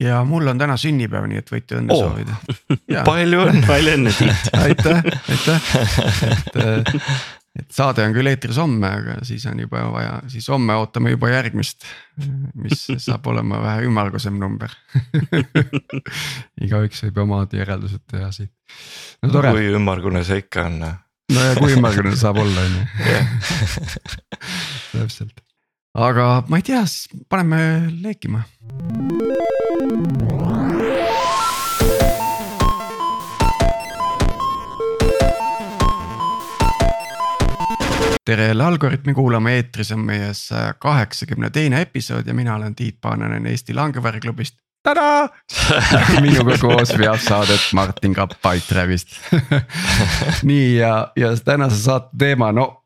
ja mul on täna sünnipäev, nii et võite õnne Oo. soovida. palju õnne. palju õnne, Tiit. aitäh, aitäh, et, et saade on küll eetris homme, aga siis on juba vaja, siis homme ootame juba järgmist, mis saab olema vähe ümmargusem number. igaüks võib omad järeldused teha siit. no tore, kui ümmargune see ikka on. no ja kui ümmargune ta saab olla, on ju. täpselt, aga ma ei tea, siis paneme leekima. Tere jälle Algorütmi kuulama, eetris on meie saja kaheksakümne teine episood ja mina olen Tiit Paananen Eesti Langevääriklubist. tadaa, minuga koos veab saadet Martin Kapp Pipedrive'ist. nii ja, ja tänase saate teema, no äh,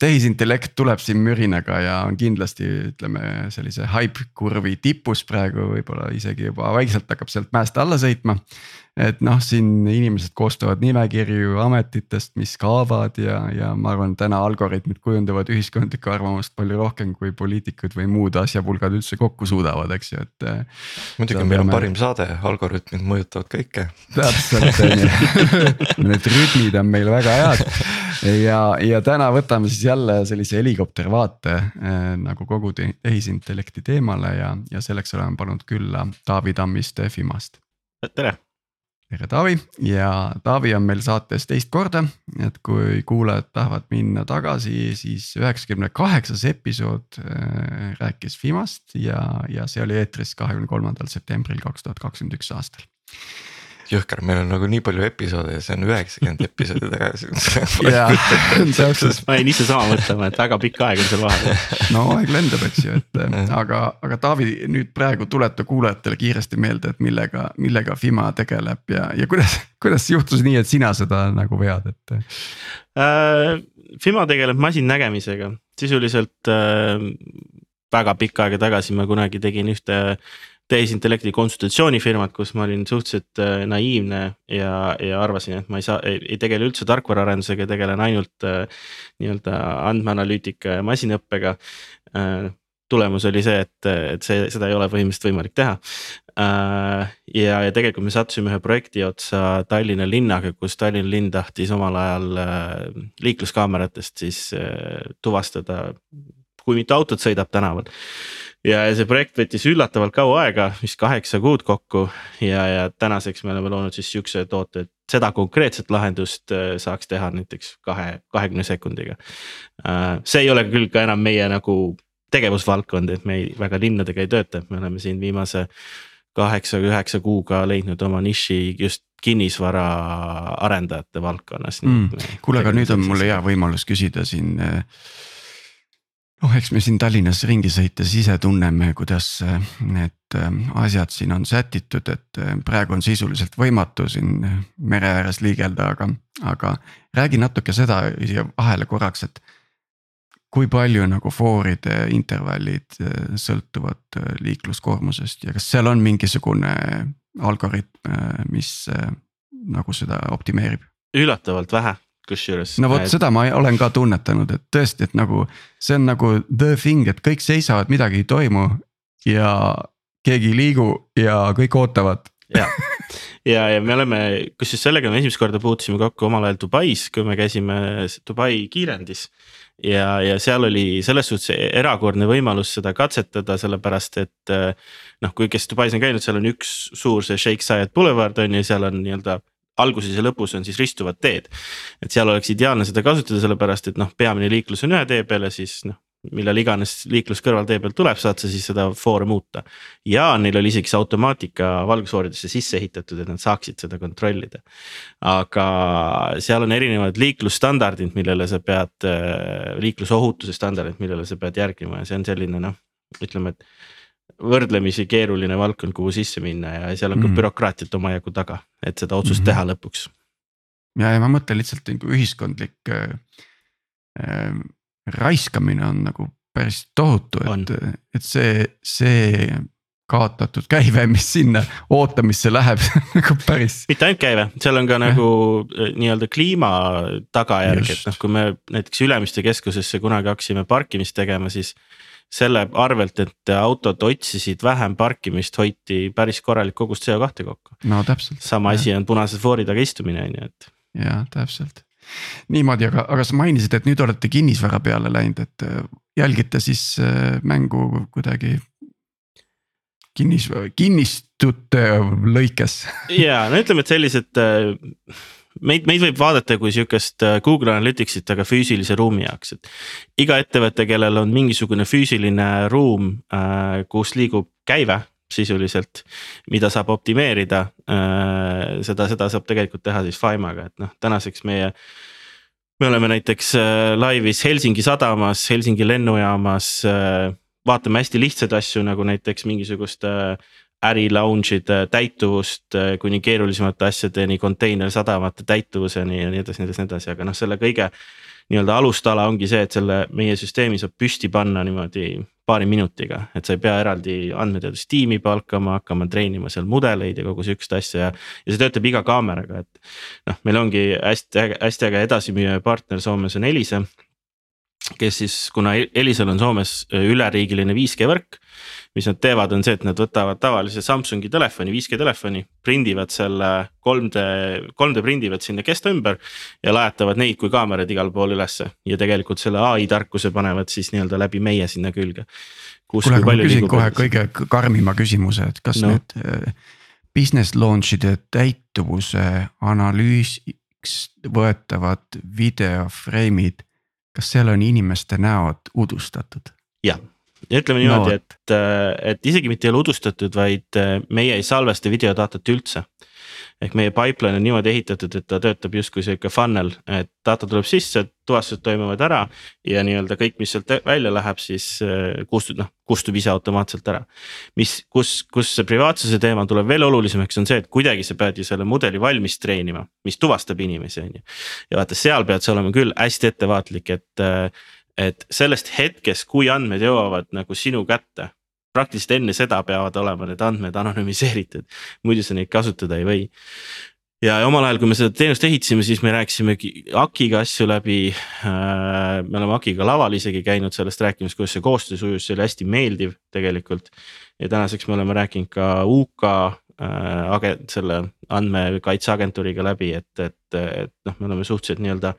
tehisintellekt tuleb siin mürinaga ja on kindlasti ütleme sellise hype kurvi tipus praegu võib-olla isegi juba vaikselt hakkab sealt mäest alla sõitma. Et noh, siin inimesed koostavad nimekirju ametitest, mis kaovad ja, ja ma arvan, täna algoritmid kujundavad ühiskondlikku arvamust palju rohkem kui poliitikud või muud asjapulgad üldse kokku suudavad, eks ju, et. muidugi meil on parim saade, algoritmid mõjutavad kõike. täpselt on ju, need rütmid on meil väga head ja, ja täna võtame siis jälle sellise helikoptervaate äh, nagu kogu te- tehisintellekti teemale ja, ja selleks oleme pannud külla Taavi Tammiste Fimast. tere, tere, Taavi ja Taavi on meil saates teist korda, et kui kuulajad tahavad minna tagasi, siis üheksakümne kaheksas episood äh, rääkis Fimast ja, ja see oli eetris kahekümne kolmandal septembril kaks tuhat kakskümmend üks aastal. jõhker, meil on nagu nii palju episoode ja see on üheksakümmend episoodi tagasi. ma jäin ise sama mõtlema, et väga pikk aeg on seal vahel. no aeg lendab, eks ju, et äh, aga, aga Taavi nüüd praegu tuleta kuulajatele kiiresti meelde, et millega, millega Fima tegeleb ja, ja kuidas, kuidas juhtus nii, et sina seda nagu vead, et. Äh, Fima tegeleb masinnägemisega, sisuliselt äh, väga pikka aega tagasi ma kunagi tegin ühte tehisintellekti konsultatsioonifirmat, kus ma olin suhteliselt äh, naiivne ja, ja arvasin, et ma ei saa, ei tegele üldse tarkvaraarendusega, tegelen ainult äh, nii-öelda andmeanalüütika ja masinõppega äh, tulemus oli see, et, et see, seda ei ole põhimõtteliselt võimalik teha. ja, ja tegelikult me sattusime ühe projekti otsa Tallinna linnaga, kus Tallinna linn tahtis omal ajal äh, liikluskaameratest siis äh, tuvastada, kui mitu autot sõidab tänaval. ja, ja see projekt võttis üllatavalt kaua aega, vist kaheksa kuud kokku ja, ja tänaseks me oleme loonud siis siukse toote, et seda konkreetset lahendust äh, saaks teha näiteks kahe, kahekümne sekundiga. see ei ole küll ka enam meie nagu tegevusvaldkond, et me ei, väga linnadega ei tööta, me oleme siin viimase kaheksa-üheksa kuuga leidnud oma niši just kinnisvara arendajate valdkonnas Mm. kuule, aga nüüd on mul hea võimalus küsida siin. noh, eks me siin Tallinnas ringi sõites ise tunneme, kuidas äh, need äh, asjad siin on sätitud, et äh, praegu on sisuliselt võimatu siin mere ääres liigelda, aga, aga räägi natuke seda siia vahele korraks, et kui palju nagu fooride intervallid sõltuvad liikluskoormusest ja kas seal on mingisugune algoritm, mis nagu seda optimeerib? üllatavalt vähe, kusjuures. no vot seda ma olen ka tunnetanud, et tõesti, et nagu see on nagu the thing, et kõik seisavad, midagi ei toimu ja keegi ei liigu ja kõik ootavad. ja, ja, ja me oleme, kusjuures sellega me esimest korda puutusime kokku omal ajal Dubais, kui me käisime Dubai kiirendis. ja, ja seal oli selles suhtes erakordne võimalus seda katsetada, sellepärast et eh, noh, kui, kes Dubais on käinud, seal on üks suur see Sheikh Zayed Boulevard on ju, seal on nii-öelda alguses ja lõpus on siis ristuvad teed. et seal oleks ideaalne seda kasutada, sellepärast et noh, peamine liiklus on ühe tee peal ja siis noh, millal iganes liiklus kõrvaltee peal tuleb, saad sa siis seda foore muuta. ja neil oli isegi see automaatika valgusfooridesse sisse ehitatud, et nad saaksid seda kontrollida. aga seal on erinevad liiklusstandardid, millele sa pead, liiklusohutuse standardid, millele sa pead järgima ja see on selline noh, ütleme, et võrdlemisi keeruline valdkond, kuhu sisse minna ja seal on ka Mhm. bürokraatiat omajagu taga, et seda otsust Mhm. teha lõpuks. ja, ja ma mõtlen lihtsalt nagu ühiskondlik äh, äh, raiskamine on nagu päris tohutu, et, et see, see kaotatud käive, mis sinna ootamisse läheb nagu päris. mitte ainult käive, seal on ka nagu eh, nii-öelda kliima tagajärg, et noh, kui me näiteks Ülemiste keskusesse kunagi hakkasime parkimist tegema, siis selle arvelt, et autod otsisid vähem parkimist, hoiti päris korralik kogus CO2 kokku. no täpselt. sama asi on punases foori taga istumine on ju, et. jah, täpselt niimoodi, aga, aga sa mainisid, et nüüd olete kinnisvara peale läinud, et äh, jälgite siis äh, mängu kuidagi kinnis, kinnistute lõikes. ja no ütleme, et sellised äh, meid, meid võib vaadata kui sihukest Google Analyticsit, aga füüsilise ruumi jaoks, et. iga ettevõte, kellel on mingisugune füüsiline ruum, kus liigub käive sisuliselt, mida saab optimeerida. seda, seda saab tegelikult teha siis Fimaga, et noh, tänaseks meie me oleme näiteks äh, laivis Helsingi sadamas, Helsingi lennujaamas, äh, vaatame hästi lihtsaid asju nagu näiteks mingisuguste äh, äri lounge'ide täituvust kuni keerulisemate asjadeni, konteinersadamate täituvuseni ja nii edasi, nii edasi, nii edasi, aga noh, selle kõige nii-öelda alustala ongi see, et selle meie süsteemi saab püsti panna niimoodi paari minutiga, et sa ei pea eraldi andmeteadustiimi palkama, hakkama treenima seal mudeleid ja kogu sihukest asja ja. ja see töötab iga kaameraga, et noh, meil ongi hästi äge, hästi äge edasimüüja partner Soomes on Elisa kes siis, kuna Elisal on Soomes üleriigiline 5G võrk mis nad teevad, on see, et nad võtavad tavalise Samsungi telefoni, 5G telefoni, prindivad selle 3D, 3D prindivad sinna kesta ümber. ja lajatavad neid kui kaameraid igal pool ülesse ja tegelikult selle ai tarkuse panevad siis nii-öelda läbi meie sinna külge. kuule, aga ma küsin kohe kõige karmima küsimuse, et kas no. need äh, business launch'ide täituvuse analüüsiks võetavad videofreimid, kas seal on inimeste näod udustatud? jah ja ütleme niimoodi no., et, et isegi mitte ei ole udustatud, vaid äh, meie ei salvesta videodatat üldse. Ehk meie pipeline on niimoodi ehitatud, et ta töötab justkui sihuke funnel, et data tuleb sisse, tuvastused toimuvad ära. ja nii-öelda kõik, mis sealt välja läheb, siis äh, kustub, noh kustub ise automaatselt ära. mis, kus, kus see privaatsuse teema tuleb veel olulisemaks, on see, et kuidagi sa pead ju selle mudeli valmis treenima, mis tuvastab inimesi, on ju. ja vaata, seal pead sa olema küll hästi ettevaatlik, et et sellest hetkest, kui andmed jõuavad nagu sinu kätte. Praktiliselt enne seda peavad olema need andmed anonüümiseeritud, muidu sa neid kasutada ei või. ja omal ajal, kui me seda teenust ehitasime, siis me rääkisimegi AKI-ga asju läbi. Äh, me oleme AKI-ga laval isegi käinud sellest rääkimas, kuidas see koostöö sujus, see oli hästi meeldiv tegelikult. ja tänaseks me oleme rääkinud ka UK äh, agent, selle andmekaitseagentuuriga läbi, et, et, et noh, me oleme suhteliselt nii-öelda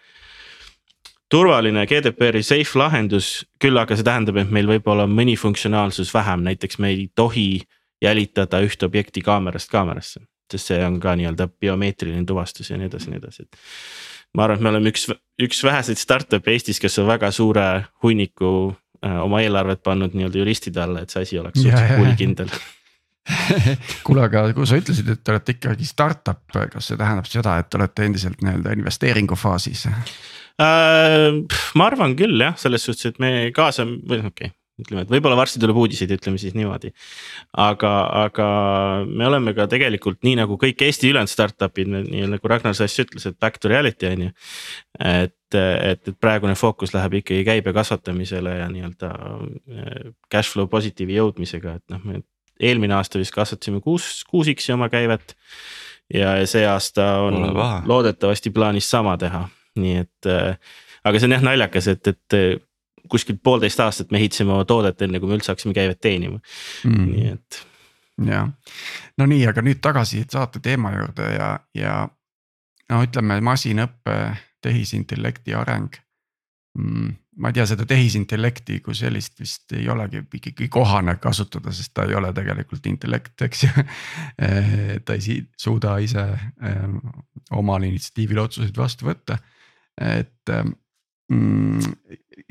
turvaline GDPR-i safe lahendus, küll aga see tähendab, et meil võib olla mõni funktsionaalsus vähem, näiteks me ei tohi jälitada ühte objekti kaamerast kaamerasse. sest see on ka nii-öelda biomeetriline tuvastus ja nii edasi, nii edasi, et. ma arvan, et me oleme üks, üks väheseid startup'e Eestis, kes on väga suure hunniku äh, oma eelarvet pannud nii-öelda juristide alla, et see asi oleks suhteliselt kuulikindel kuule, aga kui sa ütlesid, et te olete ikkagi startup, kas see tähendab seda, et te olete endiselt nii-öelda investeeringu faasis? Äh, ma arvan küll jah, selles suhtes, et me kaasame või okei okay ütleme, et võib-olla varsti tuleb uudiseid, ütleme siis niimoodi. aga, aga me oleme ka tegelikult nii nagu kõik Eesti ülejäänud startup'id, nii nagu Ragnar Sass ütles, et back to reality on ju. et, et, et praegune fookus läheb ikkagi käibe kasvatamisele ja nii-öelda äh, cash flow positiivi jõudmisega, et noh, me eelmine aasta vist kasvatasime kuus, kuus X-i oma käivet. ja see aasta on loodetavasti plaanis sama teha nii et äh, aga see on jah naljakas, et, et äh, kuskilt poolteist aastat me ehitasime oma toodet, enne kui me üldse hakkasime käivet teenima mm., nii et. jah, no nii, aga nüüd tagasi saate teema juurde ja, ja no ütleme, masinõppe, tehisintellekti areng mm,. Ma ei tea, seda tehisintellekti kui sellist vist ei olegi ikkagi kohane kasutada, sest ta ei ole tegelikult intellekt, eks ju ta ei suuda ise ähm, omal initsiatiivil otsuseid vastu võtta et mm,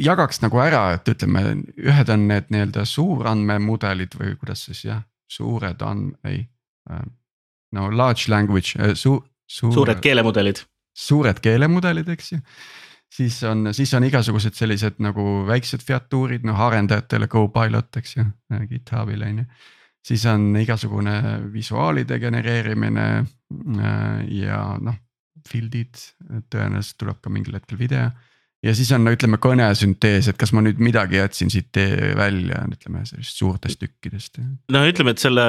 jagaks nagu ära, et ütleme, ühed on need nii-öelda suurandmemudelid või kuidas siis jah, suured and-, ei. Ähm, no large language äh, su-, suur, suured keelemudelid. suured keelemudelid, eks ju siis on, siis on igasugused sellised nagu väiksed featuurid, noh arendajatele Copilot, eks ju, GitHubil on ju. siis on igasugune visuaalide genereerimine äh, ja noh, field'id, tõenäoliselt tuleb ka mingil hetkel video. Ja siis on no ütleme kõnesüntees, et kas ma nüüd midagi jätsin siit välja, ütleme sellist suurtest tükkidest. no ütleme, et selle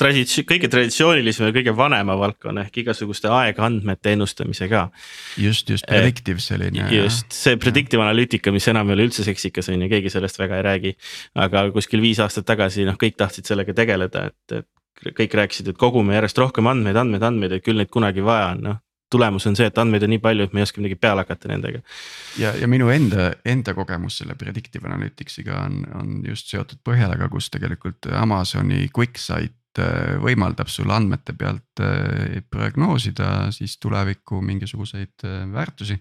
traditsioon, kõige traditsioonilisem ja kõige vanema valdkonna ehk igasuguste aegandmete ennustamise ka. just, just predictive selline. just, see predictive analüütika, mis enam ei ole üldse seksikas on ju, keegi sellest väga ei räägi. aga kuskil viis aastat tagasi noh, kõik tahtsid sellega tegeleda, et, et kõik rääkisid, et kogume järjest rohkem andmeid, andmeid, andmeid, et küll neid kunagi vaja on, noh tulemus on see, et andmeid on nii palju, et me ei oska midagi peale hakata nendega. ja, ja minu enda, enda kogemus selle predictive analytics'iga on, on just seotud Põhjalaga, kus tegelikult Amazoni QuickSight äh, võimaldab sul andmete pealt äh, prognoosida siis tuleviku mingisuguseid äh, väärtusi.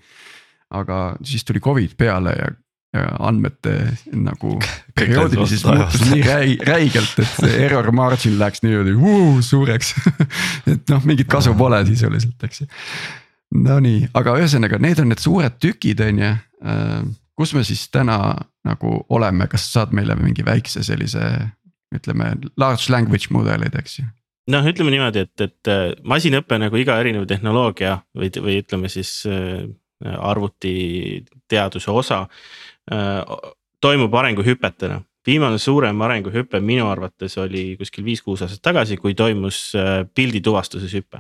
aga siis tuli Covid peale ja andmete nagu perioodilisus muutus nii räi, räigelt, et see error margin läks niimoodi vuu, suureks et noh, mingit kasu pole sisuliselt, eks ju. Nonii, aga ühesõnaga, need on need suured tükid, on ju. Äh, kus me siis täna nagu oleme, kas saad meile mingi väikse sellise ütleme large language mudelid, eks ju noh, ütleme niimoodi, et, et äh, masinõpe nagu iga erinev tehnoloogia või, või ütleme siis äh, arvutiteaduse osa Äh, toimub arenguhüpetena. viimane suurem arenguhüpe minu arvates oli kuskil viis-kuus aastat tagasi, kui toimus äh, pildi tuvastuses hüpe.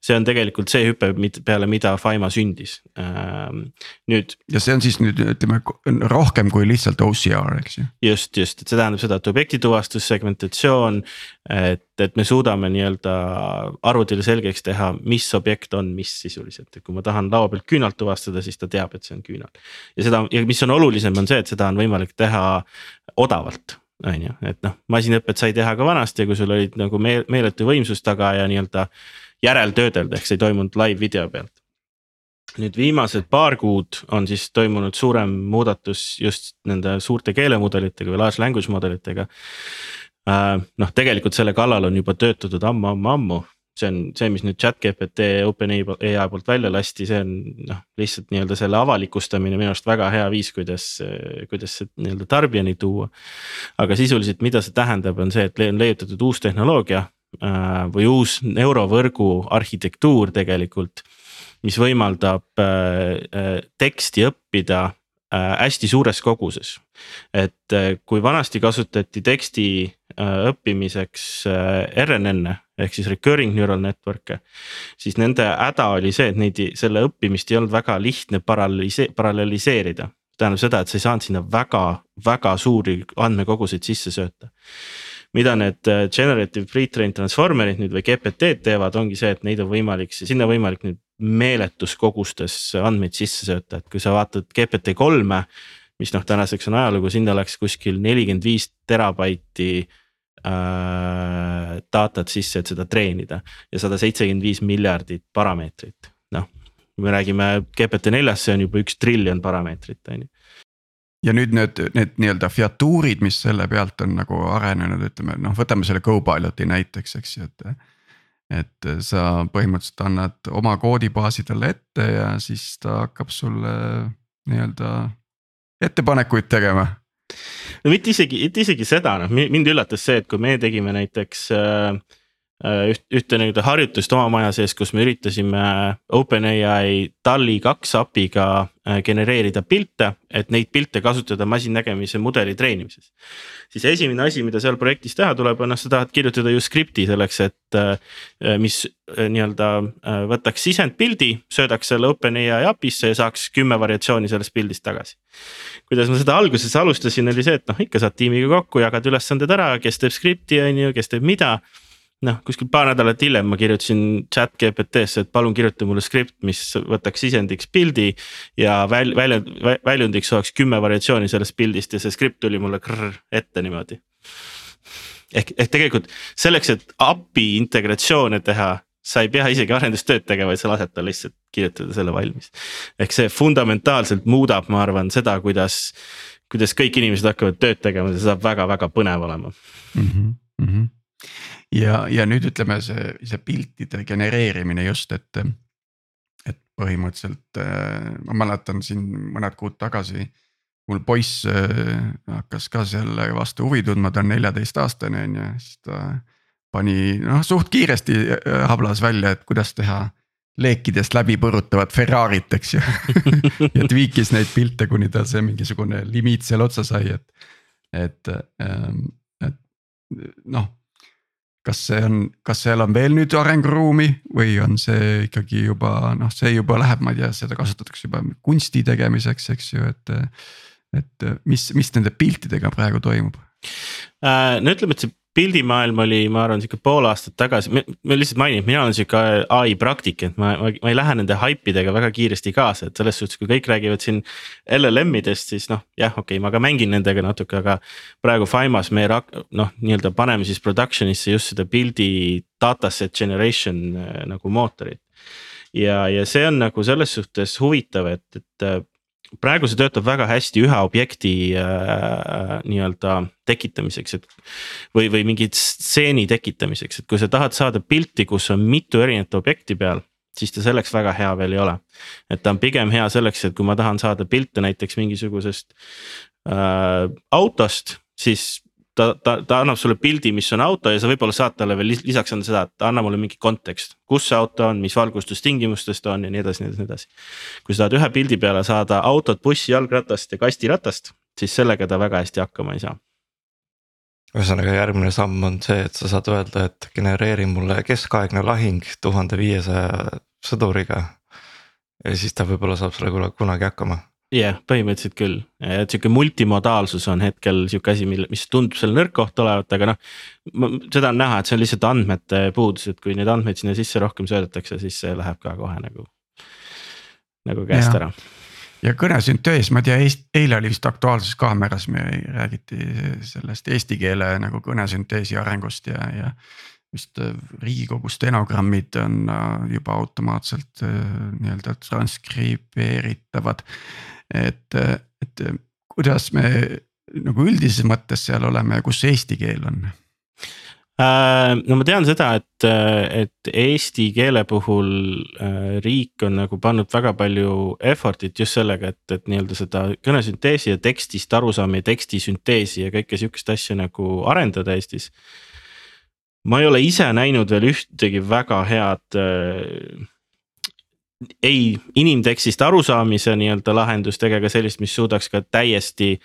see on tegelikult see hüpe, peale mida Faima sündis, ähm, nüüd. ja see on siis nüüd ütleme rohkem kui lihtsalt OCR, eks ju. just, just, et see tähendab seda, et objektituvastus, segmentatsioon, et, et me suudame nii-öelda arvutile selgeks teha, mis objekt on mis sisuliselt, et kui ma tahan laua pealt küünalt tuvastada, siis ta teab, et see on küünal. ja seda ja mis on olulisem, on see, et seda on võimalik teha odavalt on ju, et noh, masinõpet sai teha ka vanasti kui sul olid nagu meel, meeletu võimsus taga ja nii-öelda järeltöödelda, ehk see ei toimunud live video pealt. nüüd viimased paar kuud on siis toimunud suurem muudatus just nende suurte keelemudelitega või large language modelitega Äh, noh, tegelikult selle kallal on juba töötatud ammu-ammu-ammu, see on see, mis nüüd chat GPT OpenAI poolt välja lasti, see on noh, lihtsalt nii-öelda selle avalikustamine minu arust väga hea viis, kuidas, kuidas see nii-öelda tarbijani tuua. aga sisuliselt, mida see tähendab, on see, et on leiutatud uus tehnoloogia äh, või uus neurovõrgu arhitektuur tegelikult. mis võimaldab äh, teksti õppida hästi suures koguses. et kui vanasti kasutati teksti Äh, õppimiseks äh, RNN-e ehk siis recurring neural network'e. siis nende häda oli see, et neid, selle õppimist ei olnud väga lihtne parallelise-, paralleliseerida. tähendab seda, et sa ei saanud sinna väga, väga suuri andmekoguseid sisse sööta. mida need äh, generative pre-trained transformer'id nüüd või GPT-d teevad, ongi see, et neid on võimalik, sinna võimalik nüüd meeletus kogustes andmeid sisse sööta, et kui sa vaatad GPT kolme mis noh, tänaseks on ajalugu, sinna läks kuskil nelikümmend viis terabaiti äh, datat sisse, et seda treenida ja sada seitsekümmend viis miljardit parameetrit, noh. me räägime GPT4-st, see on juba üks triljon parameetrit, on ju ja nüüd need, need nii-öelda featuurid, mis selle pealt on nagu arenenud, ütleme noh, võtame selle Copilot'i näiteks, eks ju, et. Et sa põhimõtteliselt annad oma koodibaasi talle ette ja siis ta hakkab sulle nii-öelda ettepanekuid tegema. No mitte isegi, mitte isegi seda, noh mind üllatas see, et kui me tegime näiteks äh, äh üht, ühte nii-öelda harjutust oma maja sees, kus me üritasime OpenAI DALL-i kaks API-ga äh, genereerida pilte, et neid pilte kasutada masinnägemise mudeli treenimises. siis esimene asi, mida seal projektis teha tuleb, on noh, sa tahad kirjutada ju skripti selleks, et äh, mis nii-öelda võtaks sisendpildi, söödaks selle OpenAI API-sse ja saaks kümme variatsiooni sellest pildist tagasi kuidas ma seda alguses alustasin, oli see, et noh, ikka saad tiimiga kokku, jagad ülesanded ära, kes teeb skripti, on ju, kes teeb mida. Noh, kuskil paar nädalat hiljem ma kirjutasin chat GPT-sse, et palun kirjuta mulle skript, mis võtaks sisendiks pildi. ja väl-, väljund, väljundiks oleks kümme variatsiooni sellest pildist ja see skript tuli mulle krrr, ette niimoodi. ehk, ehk tegelikult selleks, et API integratsioone teha sa ei pea isegi arendustööd tegema, vaid sa lased tal lihtsalt kirjutada selle valmis. ehk see fundamentaalselt muudab, ma arvan, seda, kuidas, kuidas kõik inimesed hakkavad tööd tegema, see saab väga-väga põnev olema mm. -hmm, mm -hmm. Ja, ja nüüd ütleme see, see piltide genereerimine just, et, et põhimõtteliselt äh, ma mäletan siin mõned kuud tagasi mul poiss äh, hakkas ka selle vastu huvi tundma, ta on neljateistaastane on ju, siis ta pani noh, suht kiiresti äh, hablas välja, et kuidas teha leekidest läbi põrutavat Ferrarit, eks ju ja tweak'is neid pilte, kuni tal see mingisugune limiit seal otsa sai, et, et, et noh. Kas see on, kas seal on veel nüüd arenguruumi või on see ikkagi juba noh, see juba läheb, ma ei tea, seda kasutatakse juba kunsti tegemiseks, eks ju, et. et mis, mis nende piltidega praegu toimub? Äh, no ütleme, et see pildimaailm oli, ma arvan, sihuke pool aastat tagasi, ma lihtsalt mainin, mina olen sihuke ai praktik, et ma, ma, ma ei lähe nende haipidega väga kiiresti kaasa, et selles suhtes, kui kõik räägivad siin. LLM-idest, siis noh, jah, okei okay,, ma ka mängin nendega natuke, aga praegu Fimas me noh, nii-öelda paneme siis production'isse just seda pildi dataset generation äh, nagu mootorit. ja, ja see on nagu selles suhtes huvitav, et, et äh, praegu see töötab väga hästi ühe objekti äh, nii-öelda tekitamiseks, et. või, või mingi stseeni tekitamiseks, et kui sa tahad saada pilti, kus on mitu erinevat objekti peal siis ta selleks väga hea veel ei ole. et ta on pigem hea selleks, et kui ma tahan saada pilte näiteks mingisugusest äh, autost, siis ta, ta, ta annab sulle pildi, mis on auto ja sa võib-olla saad talle veel lisaks anda seda, et anna mulle mingi kontekst. kus see auto on, mis valgustustingimustes ta on ja nii edasi, nii edasi, nii edasi. kui sa tahad ühe pildi peale saada autot, bussi, jalgratast ja kastiratast, siis sellega ta väga hästi hakkama ei saa. ühesõnaga järgmine samm on see, et sa saad öelda, et genereeri mulle keskaegne lahing tuhande viiesaja sõduriga. ja siis ta võib-olla saab sellega kunagi hakkama jah yeah,, põhimõtteliselt küll, et sihuke multimodaalsus on hetkel sihuke asi, mille, mis tundub seal nõrk koht olevat, aga noh. seda on näha, et see on lihtsalt andmete puudus, et kui neid andmeid sinna sisse rohkem söödetakse, siis see läheb ka kohe nagu, nagu käest ja. ära. ja kõnesüntees, ma ei tea, eile oli vist Aktuaalses Kaameras, me räägiti sellest eesti keele nagu kõnesünteesi arengust ja, ja vist äh, riigikogu stenogrammid on äh, juba automaatselt äh, nii-öelda transkribeeritavad et, et kuidas me nagu üldises mõttes seal oleme ja kus eesti keel on? No ma tean seda, et, et eesti keele puhul riik on nagu pannud väga palju effort'it just sellega, et, et nii-öelda seda kõnesünteesi ja tekstist arusaama ja teksti sünteesi ja kõike sihukest asja nagu arendada Eestis. Ma ei ole ise näinud veel ühtegi väga head äh, ei inimtekstist arusaamise nii-öelda lahendust ega ka sellist, mis suudaks ka täiesti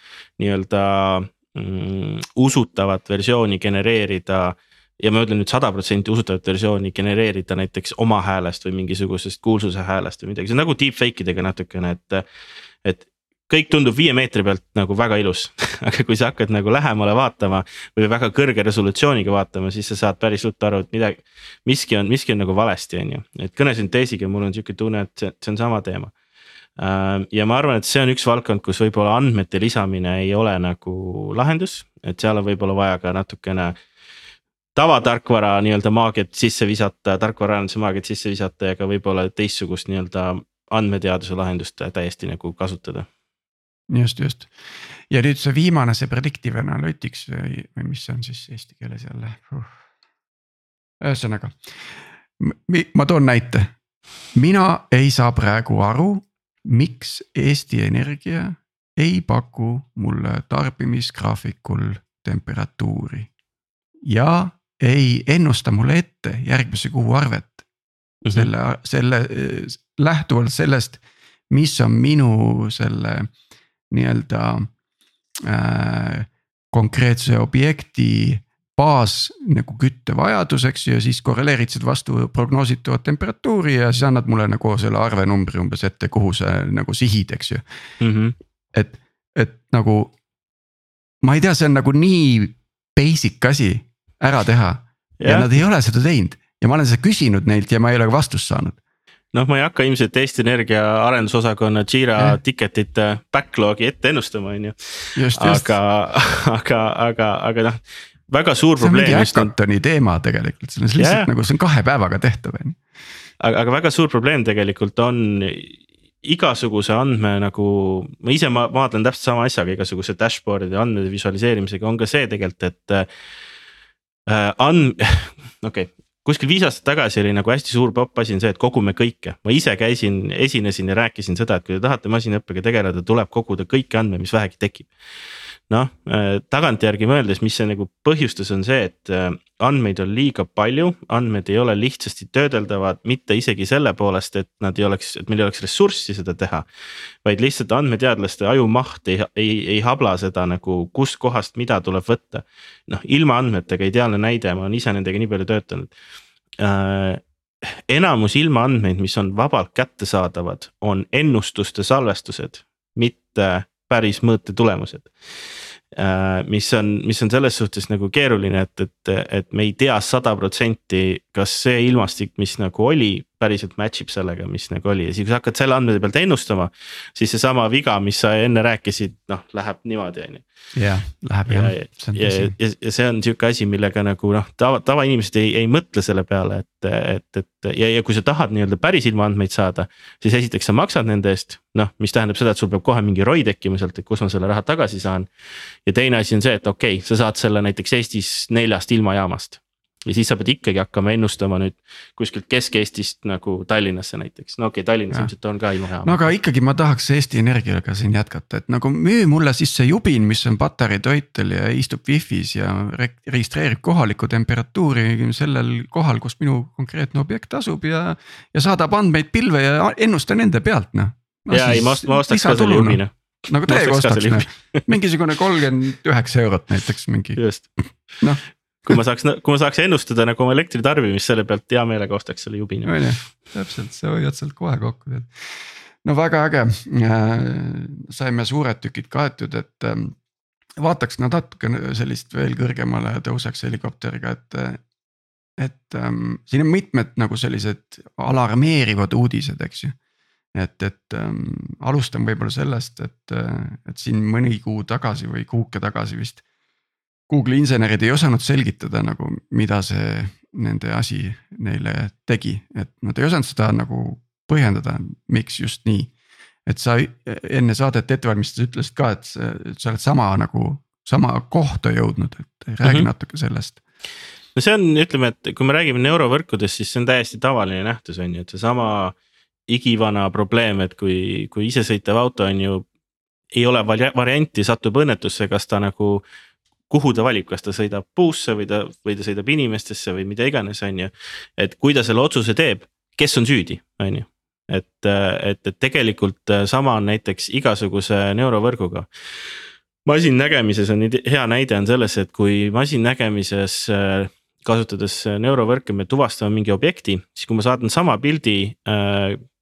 nii-öelda mm, usutavat versiooni genereerida. ja ma ütlen nüüd sada protsenti usutavat versiooni genereerida näiteks oma häälest või mingisugusest kuulsuse häälest või midagi, see on nagu deepfake idega natukene, et. et kõik tundub viie meetri pealt nagu väga ilus aga kui sa hakkad nagu lähemale vaatama või väga kõrge resolutsiooniga vaatama, siis sa saad päris ruttu aru, et midagi. miski on, miski on nagu valesti, on ju, et kõnesünteesiga mul on sihuke tunne, et see, see on sama teema. Äh, ja ma arvan, et see on üks valdkond, kus võib-olla andmete lisamine ei ole nagu lahendus, et seal on võib-olla vaja ka natukene tavatarkvara nii-öelda maagiat sisse visata, tarkvaraarenduse maagiat sisse visata ja ka võib-olla teistsugust nii-öelda andmeteaduse lahendust täiesti nagu kasutada just, just. Ja nüüd see viimane, see predictive analytics või, või mis see on siis eesti keeles jälle? Uh.. ühesõnaga, ma toon näite, mina ei saa praegu aru, miks Eesti Energia ei paku mulle tarbimisgraafikul temperatuuri. ja ei ennusta mulle ette järgmise kuu arvet. Selle, selle lähtuvalt sellest, mis on minu selle nii-öelda äh, konkreetse objekti baas nagu küttevajadus, eks ju, ja siis korreleerid seda vastu prognoositavat temperatuuri ja siis annad mulle nagu selle arvenumbri umbes ette, kuhu sa nagu sihid, eks ju mm. -hmm. et, et nagu ma ei tea, see on nagu nii basic asi ära teha ja, ja nad ei ole seda teinud ja ma olen seda küsinud neilt ja ma ei ole vastust saanud noh, ma ei hakka ilmselt Eesti Energia arendusosakonna Jira mm. ticket'ite backlog'i ette ennustama, on ju. aga, aga, aga, aga noh, väga suur probleem. see on mingi hackathon'i teema tegelikult, see on lihtsalt yeah. nagu see on kahe päevaga tehtav on ju. aga, aga väga suur probleem tegelikult on igasuguse andme nagu, ma ise ma maadlen täpselt sama asjaga, igasuguse dashboard'ide andmete visualiseerimisega on ka see tegelikult, et äh,. and-, okei okay kuskil viis aastat tagasi oli nagu hästi suur popp asi on see, et kogume kõike, ma ise käisin, esinesin ja rääkisin seda, et kui te tahate masinõppega tegeleda, tuleb koguda kõiki andmeid, mis vähegi tekib noh, äh, tagantjärgi mõeldes, mis see nagu põhjustas, on see, et äh, andmeid on liiga palju, andmed ei ole lihtsasti töödeldavad, mitte isegi selle poolest, et nad ei oleks, et meil ei oleks ressurssi seda teha. vaid lihtsalt andmeteadlaste ajumaht ei, ei, ei habla seda nagu, kustkohast mida tuleb võtta. noh, ilma andmetega ideaalne näide, ma olen ise nendega nii palju töötanud enamus ilmaandmeid, mis on vabalt kättesaadavad, on ennustuste salvestused, mitte päris mõõtetulemused. Äh, mis on, mis on selles suhtes nagu keeruline, et, et, et me ei tea sada protsenti, kas see ilmastik, mis nagu oli, päriselt match ib sellega, mis nagu oli ja siis, kui sa hakkad selle andmete pealt ennustama. siis seesama viga, mis sa enne rääkisid, noh, läheb niimoodi, on ju jah, läheb jah. ja, ja, ja, ja see on sihuke asi, millega nagu noh, tava, tavainimesed ei, ei mõtle selle peale, et, et, et ja, ja kui sa tahad nii-öelda päris ilmaandmeid saada. siis esiteks sa maksad nende eest, noh, mis tähendab seda, et sul peab kohe mingi ROI tekkima sealt, et kus ma selle raha tagasi saan. ja teine asi on see, et okei okay,, sa saad selle näiteks Eestis neljast ilmajaamast ja siis sa pead ikkagi hakkama ennustama nüüd kuskilt Kesk-Eestist nagu Tallinnasse näiteks, no okei okay,, Tallinnas ilmselt on ka ilmajaam. no aga ikkagi ma tahaks Eesti Energiaga siin jätkata, et nagu müü mulle siis see jubin, mis on patarei toitel ja istub wifi's ja registreerib kohalikku temperatuuri sellel kohal, kus minu konkreetne objekt asub ja. ja saadab andmeid pilve ja ennusta nende pealt noh no,. ja ei, ma ost-, ma ostaks ka selle jubi noh nagu teiega ostaks, noh, mingisugune kolmkümmend üheksa eurot näiteks mingi. just, noh kui ma saaks, kui ma saaks ennustada nagu oma elektritarbimist selle pealt, hea meelega ostaks selle jubi. on ju, täpselt, sa hoiad sealt kohe kokku, tead. no väga äge, äh, saime suured tükid kaetud, et ähm, vaataks natuke sellist veel kõrgemale tõuseks helikopteriga, et. et ähm, siin on mitmed nagu sellised alarmeerivad uudised, eks ju et, et ähm, alustan võib-olla sellest, et, et siin mõni kuu tagasi või kuuke tagasi vist Google'i insenerid ei osanud selgitada nagu, mida see nende asi neile tegi, et nad ei osanud seda nagu põhjendada, miks just nii. et sa enne saadet ette valmistades ütlesid ka, et sa, oled sama nagu, sama kohta jõudnud, et räägi mm -hmm. natuke sellest. no see on, ütleme, et kui me räägime neurovõrkudest, siis see on täiesti tavaline nähtus on ju, et seesama igivana probleem, et kui, kui isesõitev auto on ju ei ole varianti, satub õnnetusse, kas ta nagu kuhu ta valib, kas ta sõidab puusse või ta, või ta sõidab inimestesse või mida iganes, on ju. et kui ta selle otsuse teeb, kes on süüdi, on ju. et, et, et tegelikult sama on näiteks igasuguse neurovõrguga. masinnägemises on hea näide on selles, et kui masinnägemises kasutades neurovõrke me tuvastame mingi objekti, siis kui ma saadan sama pildi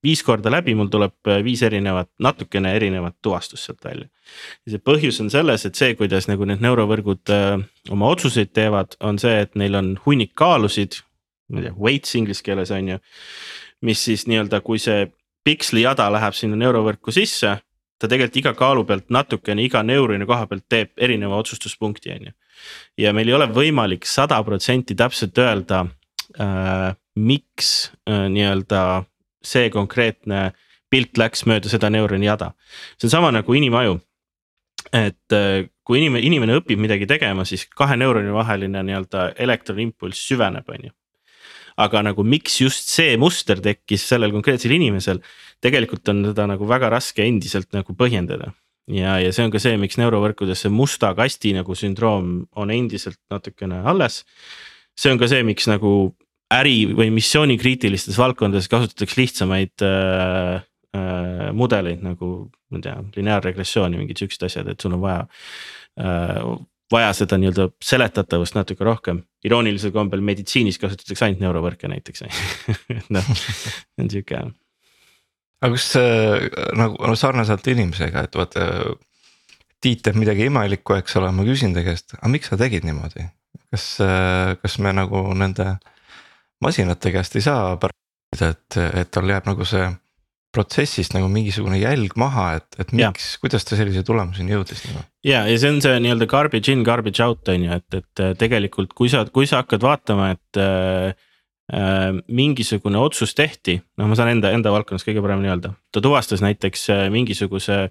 viis korda läbi, mul tuleb äh, viis erinevat, natukene erinevat tuvastust sealt välja. ja see põhjus on selles, et see, kuidas nagu need neurovõrgud äh, oma otsuseid teevad, on see, et neil on hunnik kaalusid. ma ei tea, weights inglise keeles on ju, mis siis nii-öelda, kui see piksli jada läheb sinna neurovõrku sisse ta tegelikult iga kaalu pealt natukene iga neuroni koha pealt teeb erineva otsustuspunkti, on ju. Ja meil ei ole võimalik sada protsenti täpselt öelda äh,, miks äh, nii-öelda see konkreetne pilt läks mööda seda neuroni jada. see on sama nagu inimaju. et äh, kui inimene, inimene õpib midagi tegema, siis kahe neuroni vaheline nii-öelda elektronimpulss süveneb, on ju aga nagu miks just see muster tekkis sellel konkreetsel inimesel, tegelikult on seda nagu väga raske endiselt nagu põhjendada. Ja, ja see on ka see, miks neurovõrkudes see musta kasti nagu sündroom on endiselt natukene alles. see on ka see, miks nagu äri või missioonikriitilistes valdkondades kasutatakse lihtsamaid äh, äh, mudeleid nagu ma ei tea, lineaarregressiooni, mingid siuksed asjad, et sul on vaja äh,. vaja seda nii-öelda seletatavust natuke rohkem, iroonilisel kombel meditsiinis kasutatakse ainult neurovõrke näiteks noh, on sihuke. Aga kas äh, nagu no sarnaselt inimesega, et vaata. Tiit teeb midagi imelikku, eks ole, ma küsin ta käest, aga miks sa tegid niimoodi, kas, äh, kas me nagu nende masinate käest ei saa pärida, et, et tal jääb nagu see protsessist nagu mingisugune jälg maha, et, et miks, kuidas ta sellise tulemuseni jõudis nagu? ja, ja see on see nii-öelda garbage in, garbage out on ju, et, et tegelikult kui sa, kui sa hakkad vaatama, et äh, äh, mingisugune otsus tehti, noh, ma saan enda, enda valdkonnas kõige paremini öelda, ta tuvastas näiteks äh, mingisuguse.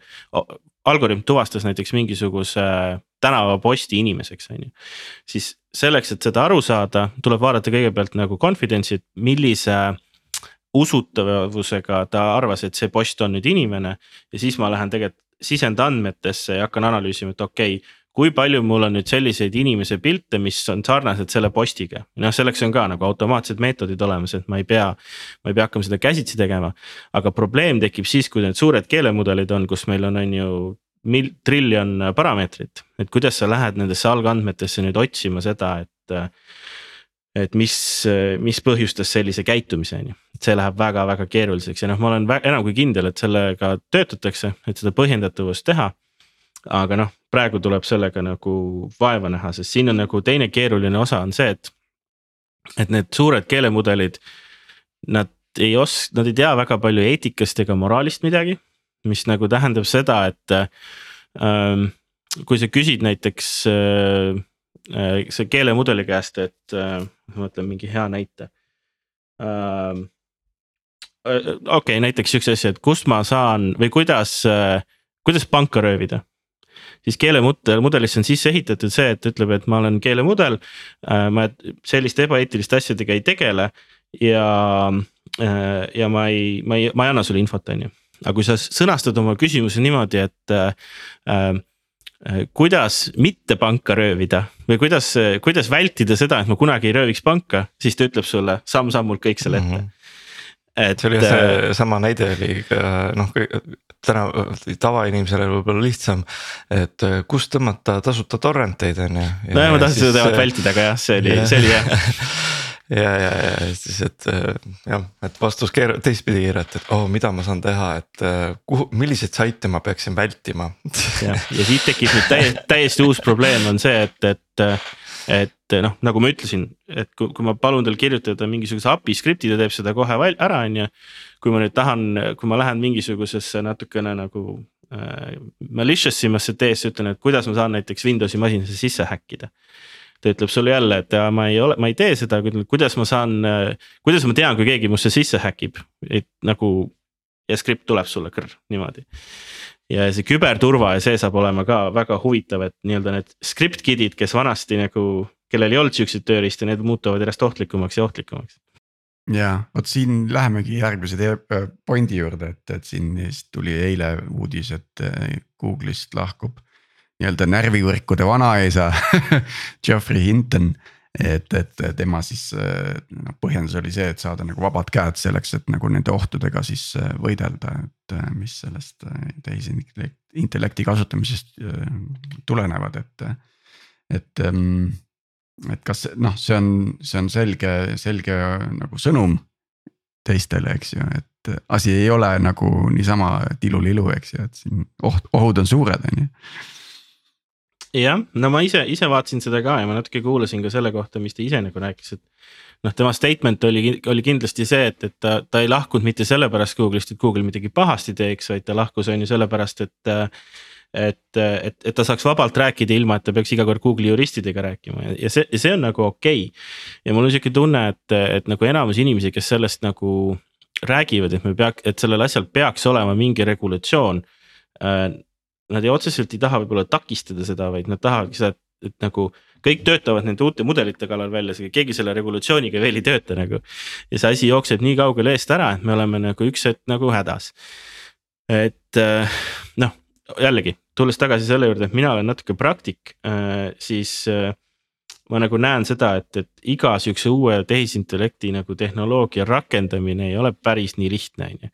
Algoritm tuvastas näiteks mingisuguse tänavaposti inimeseks, on ju. siis selleks, et seda aru saada, tuleb vaadata kõigepealt nagu confidence'i, et millise usutavusega ta arvas, et see post on nüüd inimene ja siis ma lähen tegelikult sisendandmetesse ja hakkan analüüsima, et okei okay, kui palju mul on nüüd selliseid inimese pilte, mis on sarnased selle postiga. noh, selleks on ka nagu automaatsed meetodid olemas, et ma ei pea, ma ei pea hakkama seda käsitsi tegema. aga probleem tekib siis, kui need suured keelemudelid on, kus meil on, on ju mil-, triljon parameetrit, et kuidas sa lähed nendesse algandmetesse nüüd otsima seda, et. et mis, mis põhjustas sellise käitumise, on ju, et see läheb väga-väga keeruliseks ja noh, ma olen enam kui kindel, et sellega töötatakse, et seda põhjendatavust teha aga noh, praegu tuleb sellega nagu vaeva näha, sest siin on nagu teine keeruline osa on see, et. et need suured keelemudelid, nad ei os-, nad ei tea väga palju eetikast ega moraalist midagi. mis nagu tähendab seda, et ähm, kui sa küsid näiteks äh, äh, see keelemudeli käest, et äh, ma mõtlen mingi hea näite ähm,. äh, okei okay,, näiteks siukse asja, et kust ma saan või kuidas äh,, kuidas panka röövida siis keelemudel, mudelisse on sisse ehitatud see, et ütleb, et ma olen keelemudel. Äh, ma selliste ebaeetiliste asjadega ei tegele ja, äh, ja ma ei, ma ei, ma ei anna sulle infot, on ju. aga kui sa sõnastad oma küsimuse niimoodi, et äh, äh kuidas mitte panka röövida või kuidas, kuidas vältida seda, et ma kunagi ei rööviks panka, siis ta ütleb sulle samm-sammult kõik selle ette mm. -hmm et. see oli jah, see sama näide oli ka noh, täna tavainimesele võib-olla lihtsam, et äh, kust tõmmata tasuta torrenteid on ju. nojah, ma tahtsin seda teemat äh, vältida, aga jah, see oli, see oli jah ja, ja, ja siis, et äh, jah, et vastus keer-, teistpidi keerati, et oh, mida ma saan teha, et kuhu, milliseid saite ma peaksin vältima. ja, ja siit tekib nüüd täiesti, täiesti uus probleem on see, et, et et noh, nagu ma ütlesin, et kui, kui ma palun tal kirjutada mingisuguse API skripti, ta teeb seda kohe ära, on ju. kui ma nüüd tahan, kui ma lähen mingisugusesse natukene nagu äh, malicious imasse teesse, ütlen, et kuidas ma saan näiteks Windowsi masinasse sisse häkkida. ta ütleb sulle jälle, et ma ei ole, ma ei tee seda, kuidas ma saan, kuidas ma tean, kui keegi musse sisse häkib, et nagu. ja skript tuleb sulle krr niimoodi ja see küberturva ja see saab olema ka väga huvitav, et nii-öelda need script kid'id, kes vanasti nagu, kellel ei olnud siukseid tööriistu, need muutuvad järjest ohtlikumaks ja ohtlikumaks. ja vot siin lähemegi järgmise äh, pointi juurde, et, et siin tuli eile uudis, et äh, Google'ist lahkub nii-öelda närvivõrkude vanaisa Geoffrey Hinton et, et tema siis noh, põhjendus oli see, et saada nagu vabad käed selleks, et nagu nende ohtudega siis äh, võidelda, et äh, mis sellest tehisintellekti kasutamisest tulenevad, et. et, ähm, et kas noh, see on, see on selge, selge nagu sõnum teistele, eks ju, et asi ei ole nagu niisama tilulilu, eks ju, et siin oht, ohud on suured, on ju jah, no ma ise, ise vaatasin seda ka ja ma natuke kuulasin ka selle kohta, mis ta ise nagu rääkis, et. noh, tema statement oli, oli kindlasti see, et, et ta, ta ei lahkunud mitte sellepärast Google'ist, et Google midagi pahasti teeks, vaid ta lahkus on ju sellepärast, et. Et, et, et ta saaks vabalt rääkida, ilma et ta peaks iga kord Google'i juristidega rääkima ja, ja see, see on nagu okei okay.. ja mul on sihuke tunne, et, et nagu enamus inimesi, kes sellest nagu räägivad, et me peaks, et sellel asjal peaks olema mingi regulatsioon äh, nad ei otseselt ei taha võib-olla takistada seda, vaid nad tahavad seda, et nagu kõik töötavad nende uute mudelite kallal välja, keegi selle regulatsiooniga veel ei tööta nagu. ja see asi jookseb nii kaugele eest ära, et me oleme nagu üks hetk nagu hädas. et äh, noh, jällegi tulles tagasi selle juurde, et mina olen natuke praktik, äh, siis äh, ma nagu näen seda, et, et iga sihukese uue tehisintellekti nagu tehnoloogia rakendamine ei ole päris nii lihtne, on ju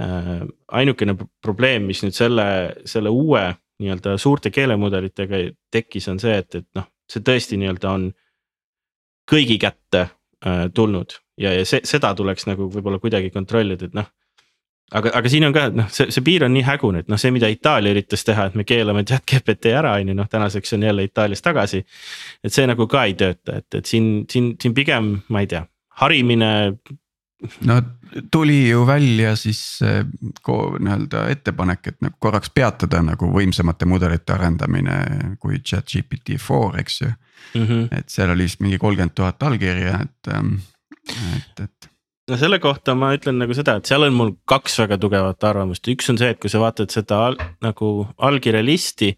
Äh, ainukene probleem, mis nüüd selle, selle uue nii-öelda suurte keelemudelitega tekkis, on see, et, et noh, see tõesti nii-öelda on kõigi kätte tulnud ja, ja see, seda tuleks nagu võib-olla kuidagi kontrollida, et noh. Aga, aga siin on ka, et noh, see, see piir on nii hägune, et noh, see, mida Itaalia üritas teha, et me keelame chat GPT ära, on ju, noh tänaseks on jälle Itaalias tagasi. et see nagu ka ei tööta, et, et siin, siin, siin pigem, ma ei tea, harimine no tuli ju välja siis nii-öelda ettepanek, et nagu korraks peatada nagu võimsamate mudelite arendamine kui chat GPT four, eks ju mm. -hmm. et seal oli vist mingi kolmkümmend tuhat allkirja, et, ähm, et, et no selle kohta ma ütlen nagu seda, et seal on mul kaks väga tugevat arvamust, üks on see, et kui sa vaatad seda al, nagu allkirja listi.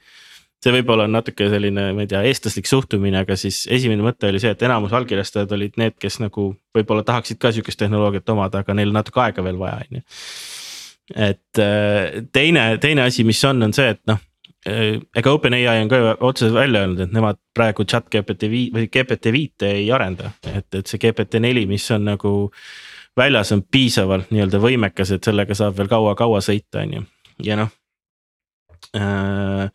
see võib-olla on natuke selline, ma ei tea, eestlaslik suhtumine, aga siis esimene mõte oli see, et enamus allkirjastajad olid need, kes nagu võib-olla tahaksid ka sihukest tehnoloogiat omada, aga neil natuke aega veel vaja, on ju. et äh, teine, teine asi, mis on, on see, et noh Äh, ega OpenAI on ka otseselt välja öelnud, et nemad praegu chat GPT viit või GPT viite ei arenda, et, et see GPT neli, mis on nagu. Väljas on piisavalt nii-öelda võimekas, et sellega saab veel kaua-kaua sõita, on ju, ja noh äh,.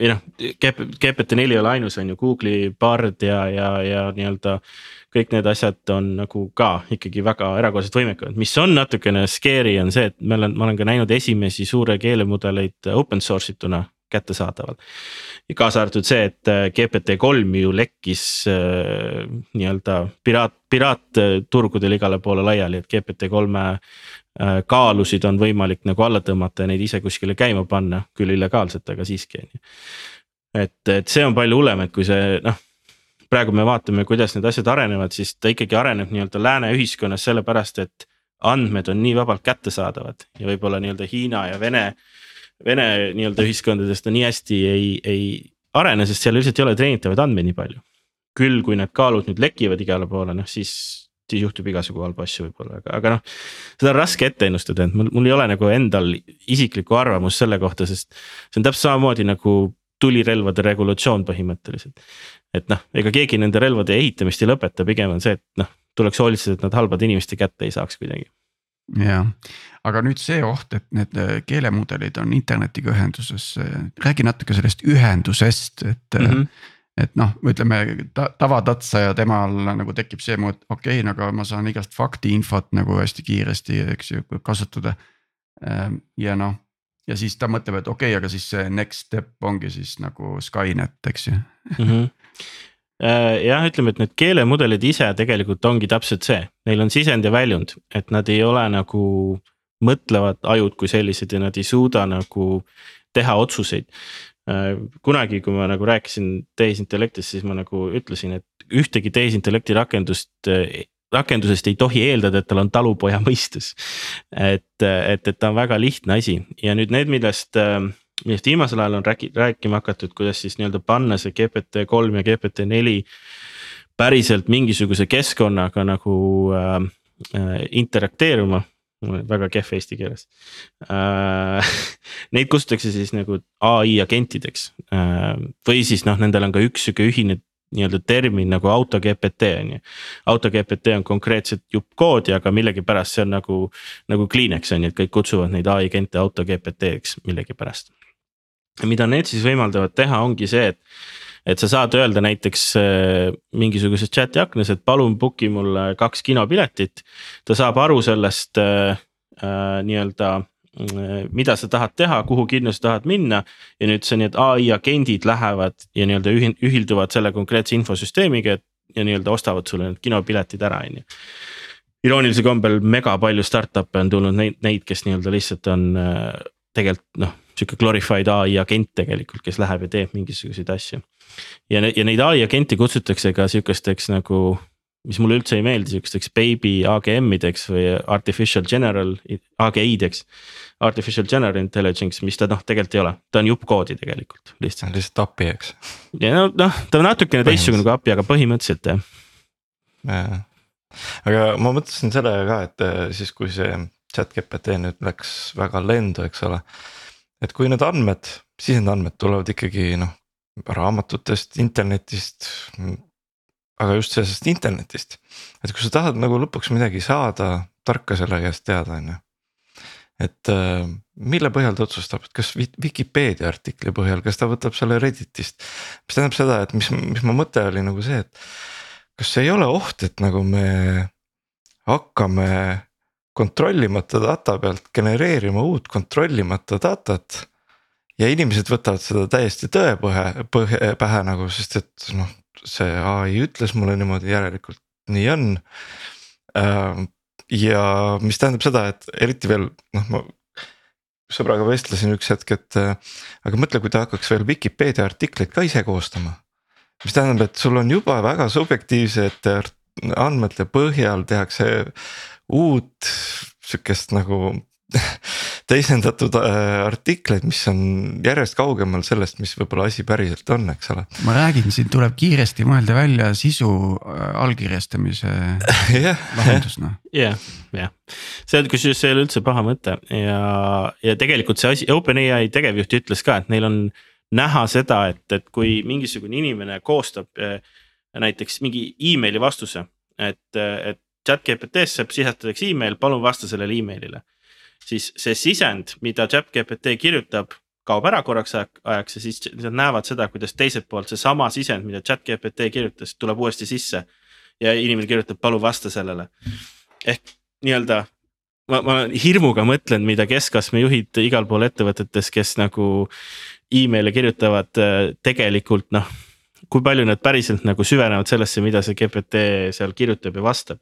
või noh, GPT neli ei ole ainus, on ju, Google'i Bard ja, ja, ja nii-öelda. kõik need asjad on nagu ka ikkagi väga erakordselt võimekad, mis on natukene scary on see, et ma olen, ma olen ka näinud esimesi suure keelemudeleid open source ituna kättesaadaval. kaasa arvatud see, et äh, GPT kolm ju lekkis äh, nii-öelda piraat, piraatturgudel igale poole laiali, et GPT kolme äh, kaalusid on võimalik nagu alla tõmmata ja neid ise kuskile käima panna, küll illegaalselt, aga siiski on ju. et, et see on palju hullem, et kui see noh praegu me vaatame, kuidas need asjad arenevad, siis ta ikkagi areneb nii-öelda lääne ühiskonnas sellepärast, et andmed on nii vabalt kättesaadavad ja võib-olla nii-öelda Hiina ja Vene Vene nii-öelda ühiskondadest ta nii hästi ei, ei arene, sest seal lihtsalt ei ole treenitavaid andmeid nii palju. küll, kui need kaalud nüüd lekivad igale poole, noh siis, siis juhtub igasugu halbu asju võib-olla, aga, aga noh. seda on raske ette ennustada, et mul, mul ei ole nagu endal isiklikku arvamust selle kohta, sest see on täpselt samamoodi nagu tulirelvade regulatsioon põhimõtteliselt. et noh, ega keegi nende relvade ehitamist ei lõpeta, pigem on see, et noh, tuleks hoolitseda, et nad halbade inimeste kätte ei saaks kuidagi jah, aga nüüd see oht, et need äh, keelemudelid on internetiga ühenduses, äh, räägi natuke sellest ühendusest, et mm. -hmm et noh, ütleme ta, tavatatsa ja temal nagu tekib see mõte, okei okay,, aga ma saan igast faktiinfot nagu hästi kiiresti, eks ju, kasutada. Ja noh, ja siis ta mõtleb, et okei okay,, aga siis see next step ongi siis nagu Skynet, eks ju mm. -hmm jah, ütleme, et need keelemudelid ise tegelikult ongi täpselt see, neil on sisend ja väljund, et nad ei ole nagu mõtlevad ajud kui sellised ja nad ei suuda nagu teha otsuseid. Äh, kunagi, kui ma nagu rääkisin tehisintellektist, siis ma nagu ütlesin, et ühtegi tehisintellekti rakendust rakendusest ei tohi eeldada, et tal on talupoja mõistus. et, et, et ta on väga lihtne asi ja nüüd need, millest äh, millest viimasel ajal on rääki-, rääkima hakatud, kuidas siis nii-öelda panna see GPT kolm ja GPT neli päriselt mingisuguse keskkonnaga nagu äh, äh, interakteeruma väga kehv eesti keeles äh,. Neid kutsutakse siis nagu ai agentideks äh, või siis noh, nendel on ka üks sihuke ühine nii-öelda termin nagu auto GPT on ju. auto GPT on konkreetselt jupp koodi, aga millegipärast see on nagu, nagu Kleenex on ju, et kõik kutsuvad neid ai agente auto GPT-ks millegipärast mida need siis võimaldavad teha, ongi see, et, et sa saad öelda näiteks äh, mingisuguses chat'i aknas, et palun book'i mulle kaks kinopiletit. ta saab aru sellest äh, äh, nii-öelda äh, mida sa tahad teha, kuhu kinno sa tahad minna ja nüüd see need ai agendid lähevad ja nii-öelda ühilduvad selle konkreetse infosüsteemiga ja nii-öelda ostavad sulle need kinopiletid ära, on ju iroonilisel kombel mega palju startup'e on tulnud neid, neid, kes nii-öelda lihtsalt on tegelikult noh, sihuke glorified ai agent tegelikult, kes läheb ja teeb mingisuguseid asju. ja, ja neid ai agente kutsutakse ka sihukesteks nagu, mis mulle üldse ei meeldi, sihukesteks baby AGM-ideks või artificial general AGI-deks. Artificial general intelligence, mis ta noh, tegelikult ei ole, ta on jupp koodi tegelikult lihtsalt. lihtsalt API, eks. ja no noh, ta on natukene teistsugune kui API, aga põhimõtteliselt jah ja.. aga ma mõtlesin sellega ka, et äh, siis kui see chat GPT nüüd läks väga lendu, eks ole et kui need andmed, sisendandmed tulevad ikkagi noh raamatutest, internetist. aga just sellest internetist, et kui sa tahad nagu lõpuks midagi saada, tarka selle käest teada, on ju. et äh, mille põhjal ta otsustab, et kas Vikipeedia artikli põhjal, kas ta võtab selle Redditist. mis tähendab seda, et mis, mis mu mõte oli nagu see, et kas ei ole oht, et nagu me hakkame kontrollimata data pealt genereerima uut kontrollimata datat. ja inimesed võtavad seda täiesti tõepõhe, põhe, pähe nagu, sest et noh, see ai ütles mulle niimoodi, järelikult nii on. Ähm, ja mis tähendab seda, et eriti veel noh, ma sõbraga vestlesin üks hetk, et aga mõtle, kui ta hakkaks veel Vikipeedia artikleid ka ise koostama. mis tähendab, et sul on juba väga subjektiivsete andmete põhjal tehakse uut sihukest nagu teisendatud äh, artikleid, mis on järjest kaugemal sellest, mis võib-olla asi päriselt on, eks ole. ma räägin, siin tuleb kiiresti mõelda välja sisu äh, allkirjastamise lahendus noh. jah, jah, see on kusjuures see ei ole üldse paha mõte ja, ja tegelikult see asi, OpenAI tegevjuht ütles ka, et neil on näha seda, et, et kui mingisugune inimene koostab äh, näiteks mingi emaili vastuse, et, et chat GPT-sse sisestatakse email, palun vasta sellele emailile. siis see sisend, mida chat GPT kirjutab, kaob ära korraks ajaks ja siis nad näevad seda, kuidas teiselt poolt seesama sisend, mida chat GPT kirjutas, tuleb uuesti sisse. ja inimene kirjutab, palun vasta sellele. ehk nii-öelda ma, ma hirmuga mõtlen, mida keskastme juhid igal pool ettevõtetes, kes nagu email'e kirjutavad, tegelikult noh kui palju nad päriselt nagu süvenevad sellesse, mida see GPT seal kirjutab ja vastab.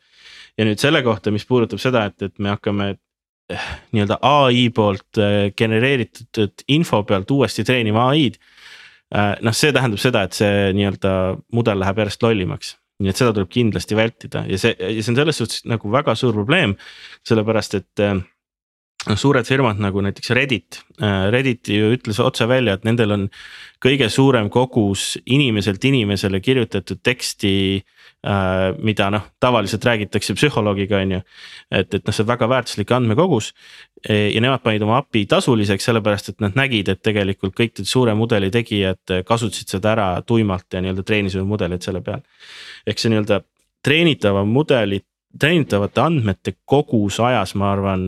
Ja nüüd selle kohta, mis puudutab seda, et, et me hakkame eh, nii-öelda ai poolt eh, genereeritud info pealt uuesti treenima ai-d. Eh, noh, see tähendab seda, et see nii-öelda mudel läheb järjest lollimaks nii et seda tuleb kindlasti vältida ja see, ja see on selles suhtes nagu väga suur probleem, sellepärast et noh, suured firmad nagu näiteks Reddit, Reddit ju ütles otse välja, et nendel on kõige suurem kogus inimeselt inimesele kirjutatud teksti äh,. Mida noh, tavaliselt räägitakse psühholoogiga, on ju. et, et noh, see on väga väärtuslik andmekogus. E, ja nemad panid oma API tasuliseks, sellepärast et nad nägid, et tegelikult kõik need suure mudeli tegijad kasutasid seda ära tuimalt ja nii-öelda treenisid mudeleid selle peal. ehk see nii-öelda treenitava mudeli, treenitavate andmete kogus ajas, ma arvan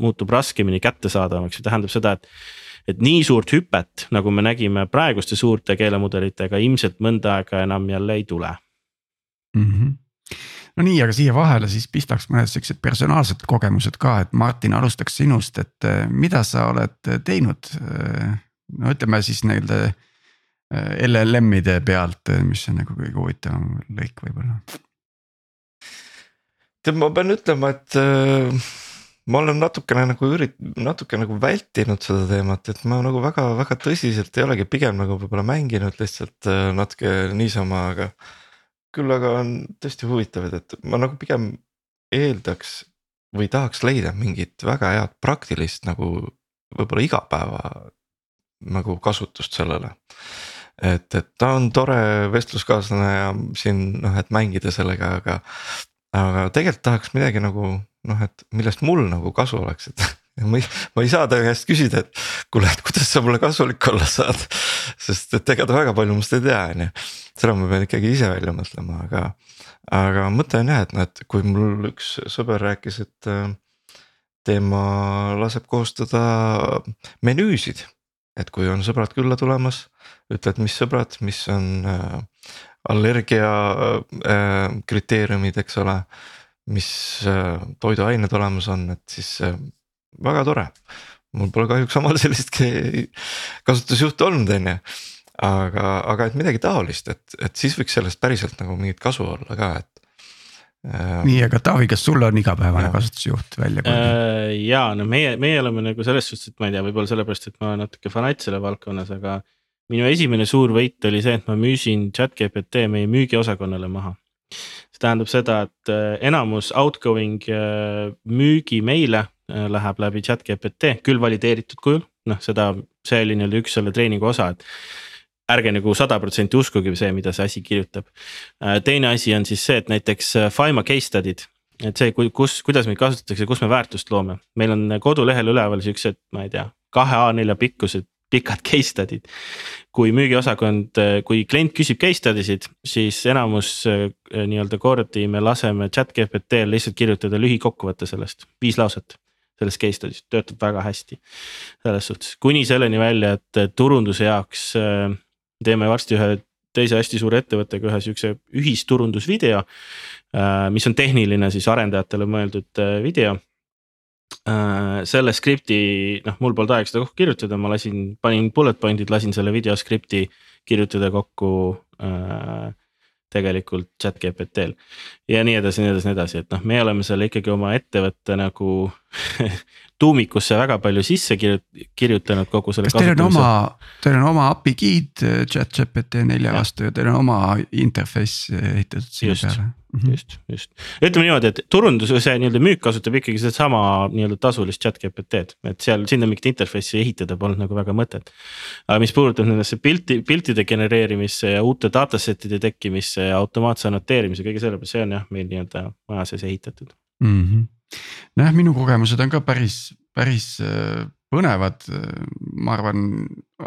muutub raskemini kättesaadavaks, see tähendab seda, et. et nii suurt hüpet, nagu me nägime praeguste suurte keelemudelitega, ilmselt mõnda aega enam jälle ei tule mm. -hmm no nii, aga siia vahele siis pistaks mõned siuksed personaalsed kogemused ka, et Martin, alustaks sinust, et eh, mida sa oled teinud? Eh, no ütleme siis eh, LLM-ide pealt, mis on nagu kõige huvitavam lõik võib-olla. tead, ma pean ütlema, et ma olen natukene nagu ürit-, natuke nagu vältinud seda teemat, et ma nagu väga-väga tõsiselt ei olegi, pigem nagu võib-olla mänginud lihtsalt äh, natuke niisama, aga. Küll aga on tõesti huvitav, et ma nagu pigem eeldaks või tahaks leida mingit väga head praktilist nagu võib-olla igapäeva nagu kasutust sellele. et, et ta on tore vestluskaaslane ja siin noh, et mängida sellega, aga, aga tegelikult tahaks midagi nagu noh, et millest mul nagu kasu oleks, et ma ei, ma ei saa ta käest küsida, et kuule, et kuidas sa mulle kasulik olla saad. sest et ega ta väga palju must ei tea, on ju, seda ma pean ikkagi ise välja mõtlema, aga. aga mõte on jah, et noh, et kui mul üks sõber rääkis, et äh, tema laseb koostada menüüsid. et kui on sõbrad külla tulemas, ütled, mis sõbrad, mis on äh, allergia äh, kriteeriumid, eks ole mis äh, toiduained olemas on, et siis äh, väga tore. mul pole kahjuks omal sellist kasutusjuhtu olnud, on ju. aga, aga et midagi taolist, et, et siis võiks sellest päriselt nagu mingit kasu olla ka, et äh,. nii, aga Taavi, kas sul on igapäevane ja. kasutusjuht välja äh,? ja no meie, meie oleme nagu selles suhtes, et ma ei tea, võib-olla sellepärast, et ma olen natuke fanatt selle valdkonnas, aga. minu esimene suur võit oli see, et ma müüsin chat GPT meie müügiosakonnale maha see tähendab seda, et äh, enamus outgoing äh, müügimeile äh, läheb läbi chat GPT, küll valideeritud kujul, noh, seda, see oli nii-öelda üks selle treeningu osa, et ärge nagu sada protsenti uskuge see, mida see asi kirjutab. teine asi on siis see, et näiteks Fima case study'd, et see, kus, kuidas meid kasutatakse, kus me väärtust loome, meil on kodulehel üleval siuksed, ma ei tea, kahe A4 pikkused pikad case study'd. kui müügiosakond, kui klient küsib case study sid, siis enamus äh, nii-öelda kordi me laseme chat GPT-l lihtsalt kirjutada lühikokkuvõte sellest, viis lauset sellest case study'st, töötab väga hästi. selles suhtes, kuni selleni välja, et turunduse jaoks äh, teeme varsti ühe teise hästi suure ettevõttega ühe sihukese ühisturundusvideo. Äh, mis on tehniline siis arendajatele mõeldud video Äh, selle skripti, noh, mul polnud aega seda kokku kirjutada, ma lasin, panin bullet point'id, lasin selle video skripti kirjutada kokku tegelikult chat GPT-l. ja nii edasi, nii edasi, nii edasi, et noh, me oleme selle ikkagi oma ettevõtte nagu tuumikusse väga palju sisse kirjut- kirjutanud kogu selle. kas teil on oma, teil on oma API giid chat GPT nelja vastu ja teil on oma interface ehitatud sinna peale? Mhm. just, just, ütleme niimoodi, et turundus see nii-öelda müük kasutab ikkagi sedasama nii-öelda tasulist chat GPT-d, et seal sinna mingit interface'i ehitada polnud nagu väga mõtet. aga mis puudutab nendesse pilti, piltide genereerimisse ja uute dataset'ide tekkimisse ja automaatse annoteerimise, kõige selle peale, see on jah, meil nii-öelda maja sees ehitatud mm. -hmm. Nojah, minu kogemused on ka päris, päris äh, põnevad, ma arvan,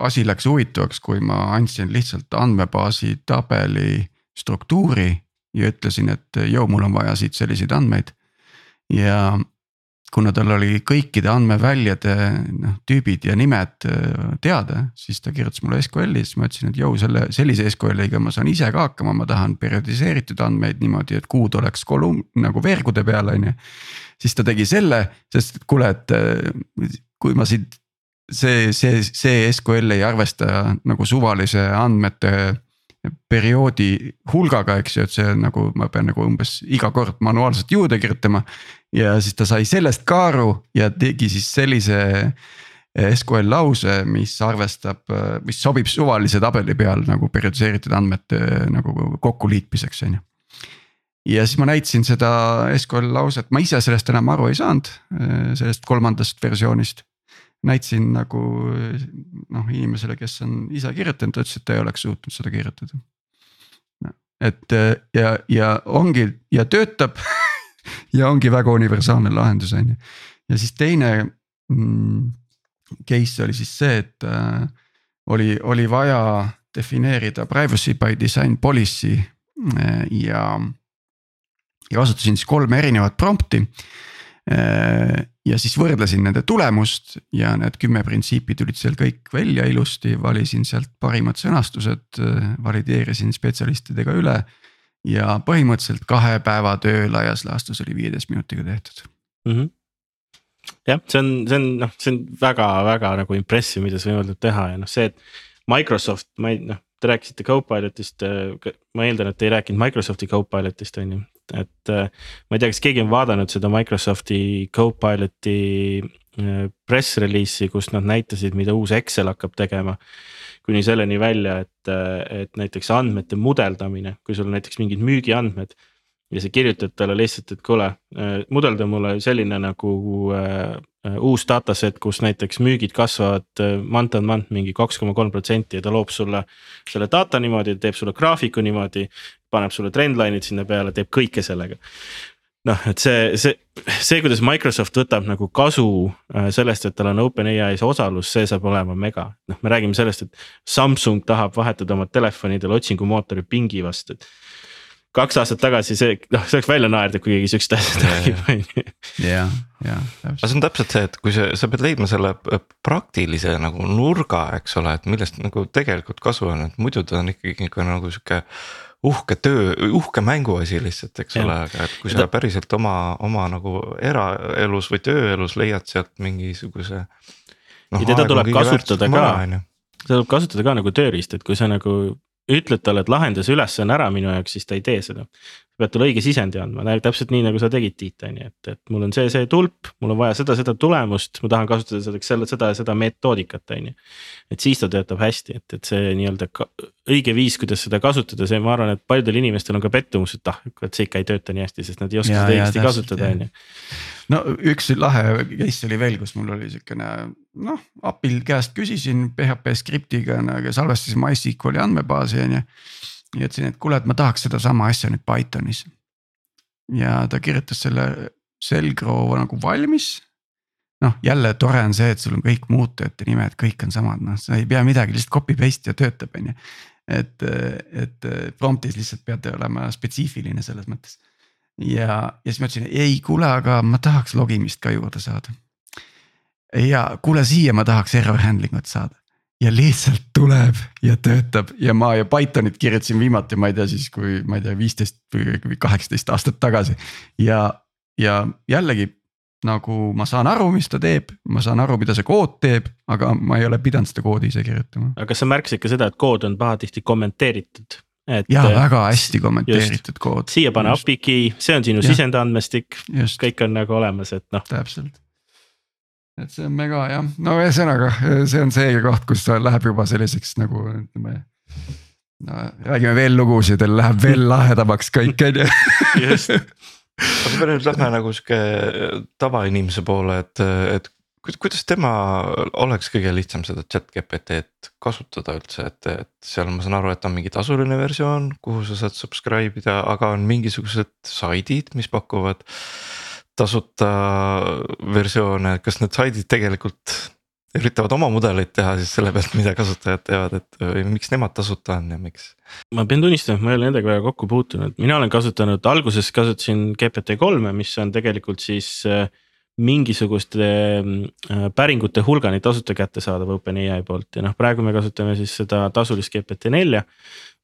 asi läks huvitavaks, kui ma andsin lihtsalt andmebaasi tabeli struktuuri ja ütlesin, et joo, mul on vaja siit selliseid andmeid. ja kuna tal oli kõikide andmeväljade noh tüübid ja nimed äh, teada, siis ta kirjutas mulle SQL-i, siis ma ütlesin, et jõu selle sellise SQL-iga ma saan ise ka hakkama, ma tahan periodiseeritud andmeid niimoodi, et kuud oleks kolum- nagu veergude peal, on ju. Siis ta tegi selle, sest kuule, et äh, kui ma siit see, see, see SQL ei arvesta nagu suvalise andmete perioodi hulgaga, eks ju, et see nagu ma pean nagu umbes iga kord manuaalselt juurde kirjutama. ja siis ta sai sellest ka aru ja tegi siis sellise eh, SQL lause, mis arvestab, mis sobib suvalise tabeli peal nagu periodiseeritud andmete eh, nagu kokkuliitmiseks, on ju ja siis ma näitasin seda SQL lauset, ma ise sellest enam aru ei saanud, sellest kolmandast versioonist näitasin nagu noh inimesele, kes on ise kirjutanud, ta ütles, et ta ei oleks suutnud seda kirjutada. et ja, ja ongi ja töötab ja ongi väga universaalne lahendus, on ju. ja siis teine mm, case oli siis see, et äh, oli, oli vaja defineerida privacy by design policy äh, ja. Ja kasutasin siis kolme erinevat prompt'i äh, ja siis võrdlesin nende tulemust ja need kümme printsiipi tulid seal kõik välja ilusti, valisin sealt parimad sõnastused, valideerisin spetsialistidega üle. ja põhimõtteliselt kahe päeva töö laias laastus oli viieteist minutiga tehtud mm. -hmm jah, see on, see on noh, see on väga-väga nagu impressive, mida see võimaldab teha ja noh, see, et Microsoft, ma ei noh, te rääkisite Copilotist, ma eeldan, et te ei rääkinud Microsofti Copilotist on ju, et äh, ma ei tea, kas keegi on vaadanud seda Microsofti Copiloti äh, press release'i, kus nad näitasid, mida uus Excel hakkab tegema. kuni selleni välja, et, äh, et näiteks andmete mudeldamine, kui sul on näiteks mingid müügiandmed ja sa kirjutad talle lihtsalt, et kuule, mudelda mulle selline nagu äh, uus dataset, kus näiteks müügid kasvavad month on month mingi kaks koma kolm protsenti ja ta loob sulle. selle data niimoodi, teeb sulle graafiku niimoodi paneb sulle trendline'id sinna peale, teeb kõike sellega. noh, et see, see, see, kuidas Microsoft võtab nagu kasu äh, sellest, et tal on OpenAI-s osalus, see saab olema mega. noh, me räägime sellest, et Samsung tahab vahetada oma telefonidel otsingumootori pingi vastu, et kaks aastat tagasi see, noh, see oleks välja naerda, kui keegi siukest asja räägib, on ju. jah, jah. aga see on täpselt see, et kui sa, sa pead leidma selle praktilise nagu nurga, eks ole, et millest nagu tegelikult kasu on, et muidu ta on ikkagi ikka nagu sihuke uhke töö, uhke mänguasi lihtsalt, eks ja. ole, aga et kui sa ta... päriselt oma, oma nagu eraelus või tööelus leiad sealt mingisuguse. No, ja teda tuleb kasutada ka, seda tuleb kasutada ka nagu tööriist, et kui sa nagu ütled talle, et lahenda see ülesanne ära minu jaoks, siis ta ei tee seda. pead talle õige sisendi andma, täpselt nii nagu sa tegid, Tiit, on ju, et, et mul on see, see tulp, mul on vaja seda, seda tulemust, ma tahan kasutada selleks selle, seda ja seda metoodikat, on ju. et siis ta töötab hästi, et, et see nii-öelda õige viis, kuidas seda kasutada, see, ma arvan, et paljudel inimestel on ka pettumus, et ah, et see ikka ei tööta nii hästi, sest nad ei oska ja, seda õigesti kasutada, on ju no üks lahe case oli veel, kus mul oli siukene noh, API-l käest küsisin PHP skriptiga nagu salvestasin MySQL-i andmebaasi on ju. ja ütlesin, et kuule, et ma tahaks sedasama asja nüüd Pythonis. ja ta kirjutas selle Selgro nagu valmis. noh, jälle tore on see, et sul on kõik muutujate nimed, kõik on samad, noh, sa ei pea midagi, lihtsalt copy paste ja töötab, on ju. et, et prompt'is lihtsalt pead olema spetsiifiline selles mõttes ja, ja siis ma ütlesin, ei kuule, aga ma tahaks logimist ka juurde saada. Ja kuule siia ma tahaks error handling ut saada ja lihtsalt tuleb ja töötab ja ma ja Pythonit kirjutasin viimati, ma ei tea siis, kui ma ei tea, viisteist või kaheksateist aastat tagasi. ja, ja jällegi nagu ma saan aru, mis ta teeb, ma saan aru, mida see kood teeb, aga ma ei ole pidanud seda koodi ise kirjutama. aga kas sa märkasid ka seda, et kood on pahatihti kommenteeritud? et. ja äh, väga hästi kommenteeritud just, kood. siia pane API key, see on sinu sisendandmestik, kõik on nagu olemas, et noh. täpselt. Et see on mega jah, no ühesõnaga, see on see koht, kus ta läheb juba selliseks nagu ütleme. no räägime veel lugusid, läheb veel lahedamaks kõik on ju. just, aga me nüüd lähme nagu sihuke tavainimese poole, et, et ku- kuidas tema oleks kõige lihtsam seda chat GPT-d kasutada üldse, et, et seal ma saan aru, et on mingi tasuline versioon, kuhu sa saad subscribe ida, aga on mingisugused saidid, mis pakuvad. Tasuta versioone, kas need saidid tegelikult üritavad oma mudeleid teha siis selle pealt, mida kasutajad teevad, et või miks nemad tasuta on ja miks? ma pean tunnistama, et ma ei ole nendega väga kokku puutunud, mina olen kasutanud, alguses kasutasin GPT kolme, mis on tegelikult siis äh, mingisuguste äh, päringute hulgani tasuta kättesaadav OpenAI poolt. Ja noh, praegu me kasutame siis seda tasulist GPT nelja.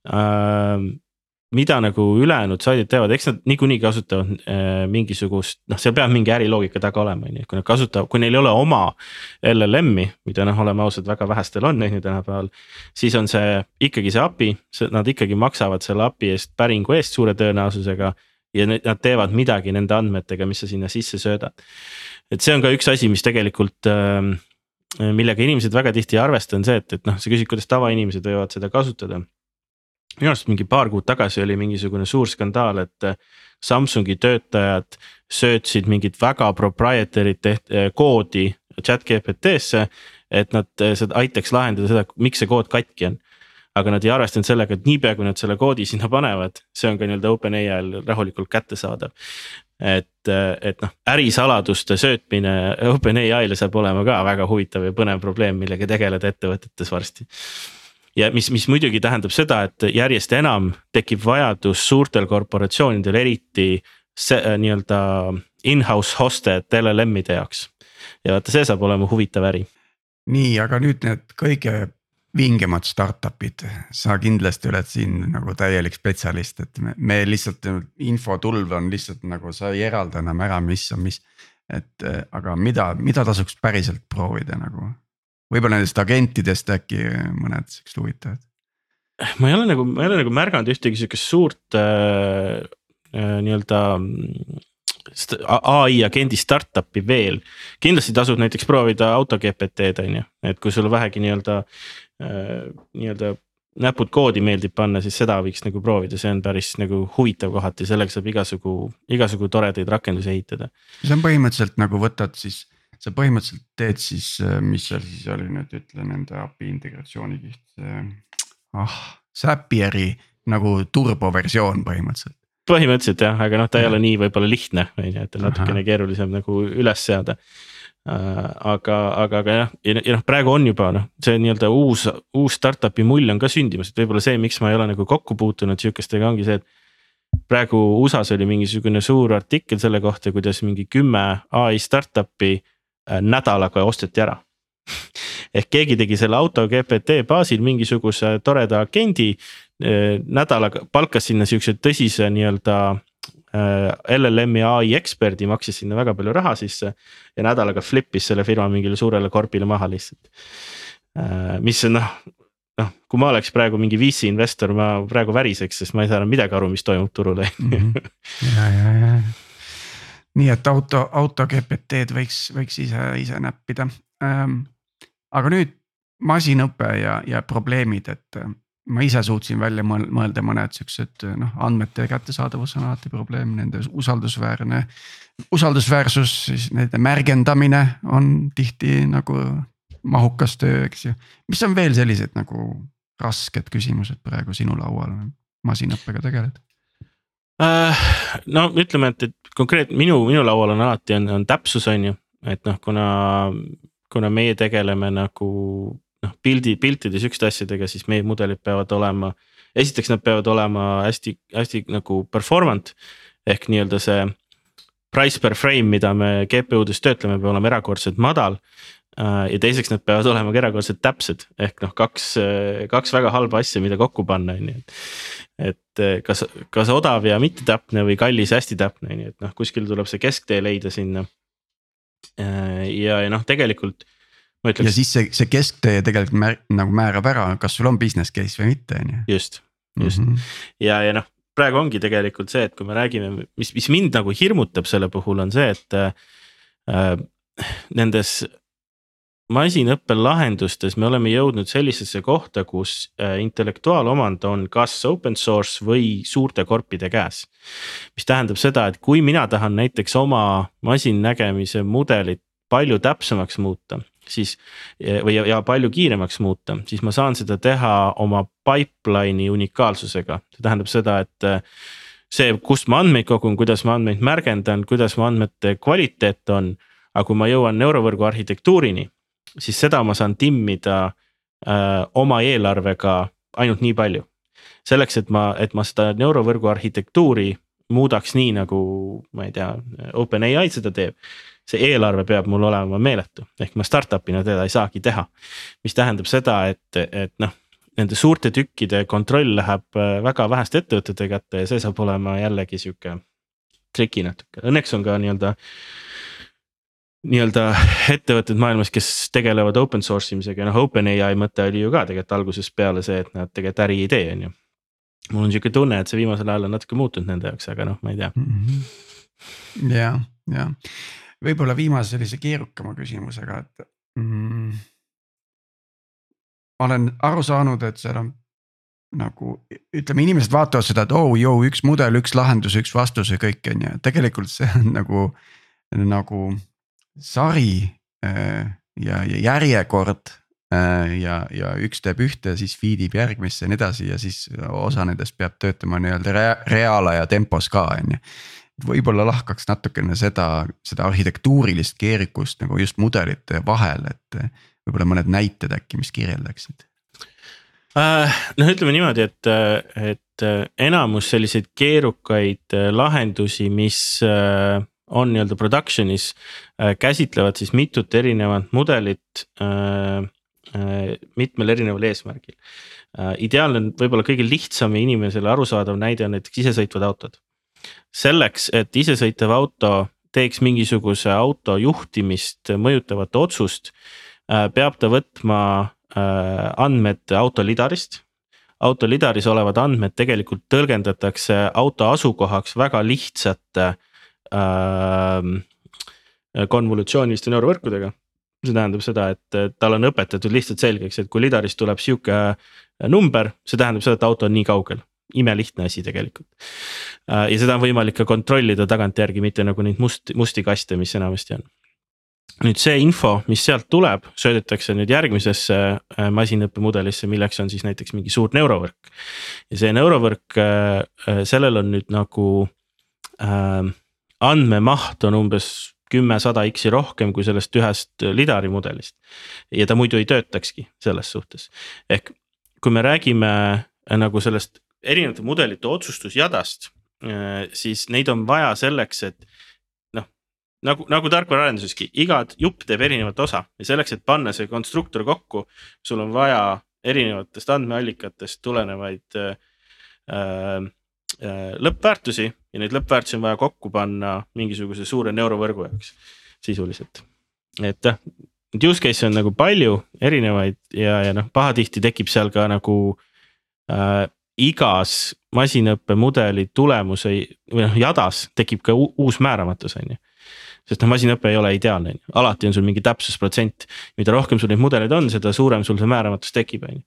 Äh, mida nagu ülejäänud saidid teevad, eks nad niikuinii kasutavad äh, mingisugust, noh, seal peab mingi äriloogika taga olema, on ju, kui nad kasutavad, kui neil ei ole oma LLM-i, mida noh, oleme ausad, väga vähestel on on ju tänapäeval. siis on see ikkagi see API, nad ikkagi maksavad selle API eest päringu eest suure tõenäosusega. ja nad teevad midagi nende andmetega, mis sa sinna sisse söödad. et see on ka üks asi, mis tegelikult äh, millega inimesed väga tihti ei arvesta, on see, et, et noh, sa küsid, kuidas tavainimesed võivad seda kasutada minu arust mingi paar kuud tagasi oli mingisugune suur skandaal, et äh, Samsungi töötajad söötsid mingit väga proprietary't teht- äh, koodi chat GPT-sse. et nad äh, seda aitaks lahendada seda, miks see kood katki on. aga nad ei arvestanud sellega, et niipea kui nad selle koodi sinna panevad, see on ka nii-öelda OpenAI-l rahulikult kättesaadav. et, et noh, ärisaladuste söötmine OpenAI-le saab olema ka väga huvitav ja põnev probleem, millega tegeleda ettevõtetes varsti ja mis, mis muidugi tähendab seda, et järjest enam tekib vajadus suurtel korporatsioonidel, eriti see äh, nii-öelda in-house hosted LLM-ide jaoks. ja vaata, see saab olema huvitav äri. nii, aga nüüd need kõige vingemad startup'id, sa kindlasti oled siin nagu täielik spetsialist, et me, me lihtsalt infotulv on lihtsalt nagu sa ei eralda enam ära, mis on mis. et aga mida, mida tasuks päriselt proovida nagu võib-olla nendest agentidest äkki mõned siuksed huvitavad? ma ei ole nagu, ma ei ole nagu märganud ühtegi sihukest suurt äh, äh, nii-öelda ai agendi startup'i veel. kindlasti tasub näiteks proovida AutoGPT-d on ju, et kui sul vähegi nii-öelda äh,, nii-öelda näpud koodi meeldib panna, siis seda võiks nagu proovida, see on päris nagu huvitav kohati, sellega saab igasugu, igasugu toredaid rakendusi ehitada. see on põhimõtteliselt nagu võtad siis, sa põhimõtteliselt teed siis, mis seal siis oli nüüd ütle nende API integratsiooni kiht, see. ah, Zapieri nagu turboversioon põhimõtteliselt. põhimõtteliselt jah, aga noh, ta ei ole nii võib-olla lihtne, on ju, et on natukene keerulisem nagu üles seada aga, aga, aga jah, ja, ja noh, praegu on juba noh, see nii-öelda uus, uus startup'i mull on ka sündimas, et võib-olla see, miks ma ei ole nagu kokku puutunud sihukestega, ongi see, et. praegu USA-s oli mingisugune suur artikkel selle kohta, kuidas mingi kümme ai startup'i nädalaga osteti ära ehk keegi tegi selle auto GPT baasil mingisuguse toreda agendi. nädalaga palkas sinna siukse tõsise nii-öelda LLM-i ai eksperdi, maksis sinna väga palju raha sisse. ja nädalaga flip'is selle firma mingile suurele korpile maha lihtsalt. mis on noh, noh, kui ma oleks praegu mingi VC investor, ma praegu väriseks, sest ma ei saa enam midagi aru, mis toimub turul mm. -hmm. ja, ja, ja nii et auto, auto GPT-d võiks, võiks ise, ise näppida ähm,. aga nüüd masinõpe ja, ja probleemid, et ma ise suutsin välja mõelda mõned siuksed noh, andmete kättesaadavus on alati probleem, nende usaldusväärne. usaldusväärsus, siis nende märgendamine on tihti nagu mahukas töö, eks ju. mis on veel sellised nagu rasked küsimused praegu sinu laual, masinõppega tegeled? No ütleme, et, et konkreetne minu, minu laual on alati on, on täpsus, on ju, et noh, kuna, kuna meie tegeleme nagu noh, pildi, piltide sihukeste asjadega, siis meie mudelid peavad olema. esiteks nad peavad olema hästi, hästi nagu performant ehk nii-öelda see price per frame, mida me GPU-des töötleme, peab olema erakordselt madal. ja teiseks nad peavad olema ka erakordselt täpsed ehk noh, kaks, kaks väga halba asja, mida kokku panna, on ju. Et kas, kas odav ja mittetäpne või kallis hästi täpne, ju, et noh, kuskil tuleb see kesktee leida sinna. ja, ja noh, tegelikult Ütleks... ja siis see, see kesktee tegelikult määr, nagu määrab ära, kas sul on business case või mitte, on ju. just, just mm -hmm. ja, ja noh, praegu ongi tegelikult see, et kui me räägime, mis, mis mind nagu hirmutab selle puhul on see, et äh,. nendes masinõppelahendustes me oleme jõudnud sellisesse kohta, kus äh, intellektuaalomand on kas open source või suurte korpide käes. mis tähendab seda, et kui mina tahan näiteks oma masinnägemise mudelit palju täpsemaks muuta, siis või ja, ja palju kiiremaks muuta, siis ma saan seda teha oma pipeline'i unikaalsusega, see tähendab seda, et äh, see, kust ma andmeid kogun, kuidas ma andmeid märgendan, kuidas mu andmete kvaliteet on. aga kui ma jõuan neurovõrgu arhitektuurini, siis seda ma saan timmida äh, oma eelarvega ainult nii palju. selleks, et ma, et ma seda neurovõrgu arhitektuuri muudaks nii, nagu ma ei tea, OpenAI seda teeb. see eelarve peab mul olema meeletu, ehk ma startup'ina teda ei saagi teha. mis tähendab seda, et, et noh nende suurte tükkide kontroll läheb äh, väga väheste ettevõtete kätte ja see saab olema jällegi sihuke triki natuke, õnneks on ka nii-öelda. Nii-öelda ettevõtted maailmas, kes tegelevad open source imisega ja noh, OpenAI mõte oli ju ka tegelikult algusest peale see, et nad tegelikult äriidee on ju. mul on sihuke tunne, et see viimasel ajal on natuke muutunud nende jaoks, aga noh, ma ei tea mm. -hmm. ja, ja võib-olla viimase sellise keerukama küsimusega, et mm, ma olen aru saanud, et seal on nagu ütleme, inimesed vaatavad seda, et oh joo, üks mudel, üks lahendus, üks vastus ja kõik on ju, tegelikult see on nagu, nagu sari äh, ja, ja järjekord äh, ja, ja üks teeb ühte, siis feed ib järgmisse ja nii edasi ja siis osa nendest peab töötama nii-öelda rea, reaalaja tempos ka on ju. võib-olla lahkaks natukene seda, seda arhitektuurilist keerukust nagu just mudelite vahel, et võib-olla mõned näited äkki, mis kirjeldaksid äh,? noh, ütleme niimoodi, et, et enamus selliseid keerukaid äh, lahendusi, mis äh, on nii-öelda production'is, äh, käsitlevad siis mitut erinevat mudelit mitmel erineval eesmärgil. ideaalne, võib-olla kõige lihtsam ja inimesele arusaadav näide on näiteks isesõitvad autod. selleks, et isesõitev auto teeks mingisuguse auto juhtimist mõjutavat otsust Äh, peab ta võtma äh, andmed autolidarist. autolidaris olevad andmed tegelikult tõlgendatakse auto asukohaks väga lihtsate äh, konvolutsiooniliste neurovõrkudega. see tähendab seda, et tal on õpetatud lihtsalt selgeks, et kui lidarist tuleb sihuke number, see tähendab seda, et auto on nii kaugel imelihtne asi tegelikult. ja seda on võimalik ka kontrollida tagantjärgi, mitte nagu neid must, musti kaste, mis enamasti on nüüd see info, mis sealt tuleb, söödetakse nüüd järgmisesse äh, masinõppemudelisse, milleks on siis näiteks mingi suur neurovõrk. ja see neurovõrk, äh, äh, sellel on nüüd nagu äh, andmemaht on umbes kümme, sada X-i rohkem kui sellest ühest lidari mudelist. ja ta muidu ei töötakski selles suhtes, ehk kui me räägime nagu sellest erinevate mudelite otsustusjadast, siis neid on vaja selleks, et nagu, nagu tarkvaraarenduseski, iga jupp teeb erinevat osa ja selleks, et panna see konstruktor kokku, sul on vaja erinevatest andmeallikatest tulenevaid äh, äh, lõppväärtusi ja neid lõppväärtusi on vaja kokku panna mingisuguse suure neurovõrgu jaoks sisuliselt. et jah, neid use case'e on nagu palju erinevaid ja, ja noh, pahatihti tekib seal ka nagu äh, igas masinõppemudeli tulemuse või noh, jadas tekib ka uus määramatus, on ju sest noh, masinõpe ei ole ideaalne, on ju, alati on sul mingi täpsusprotsent. mida rohkem sul neid mudeleid on, seda suurem sul see määramatus tekib, on ju.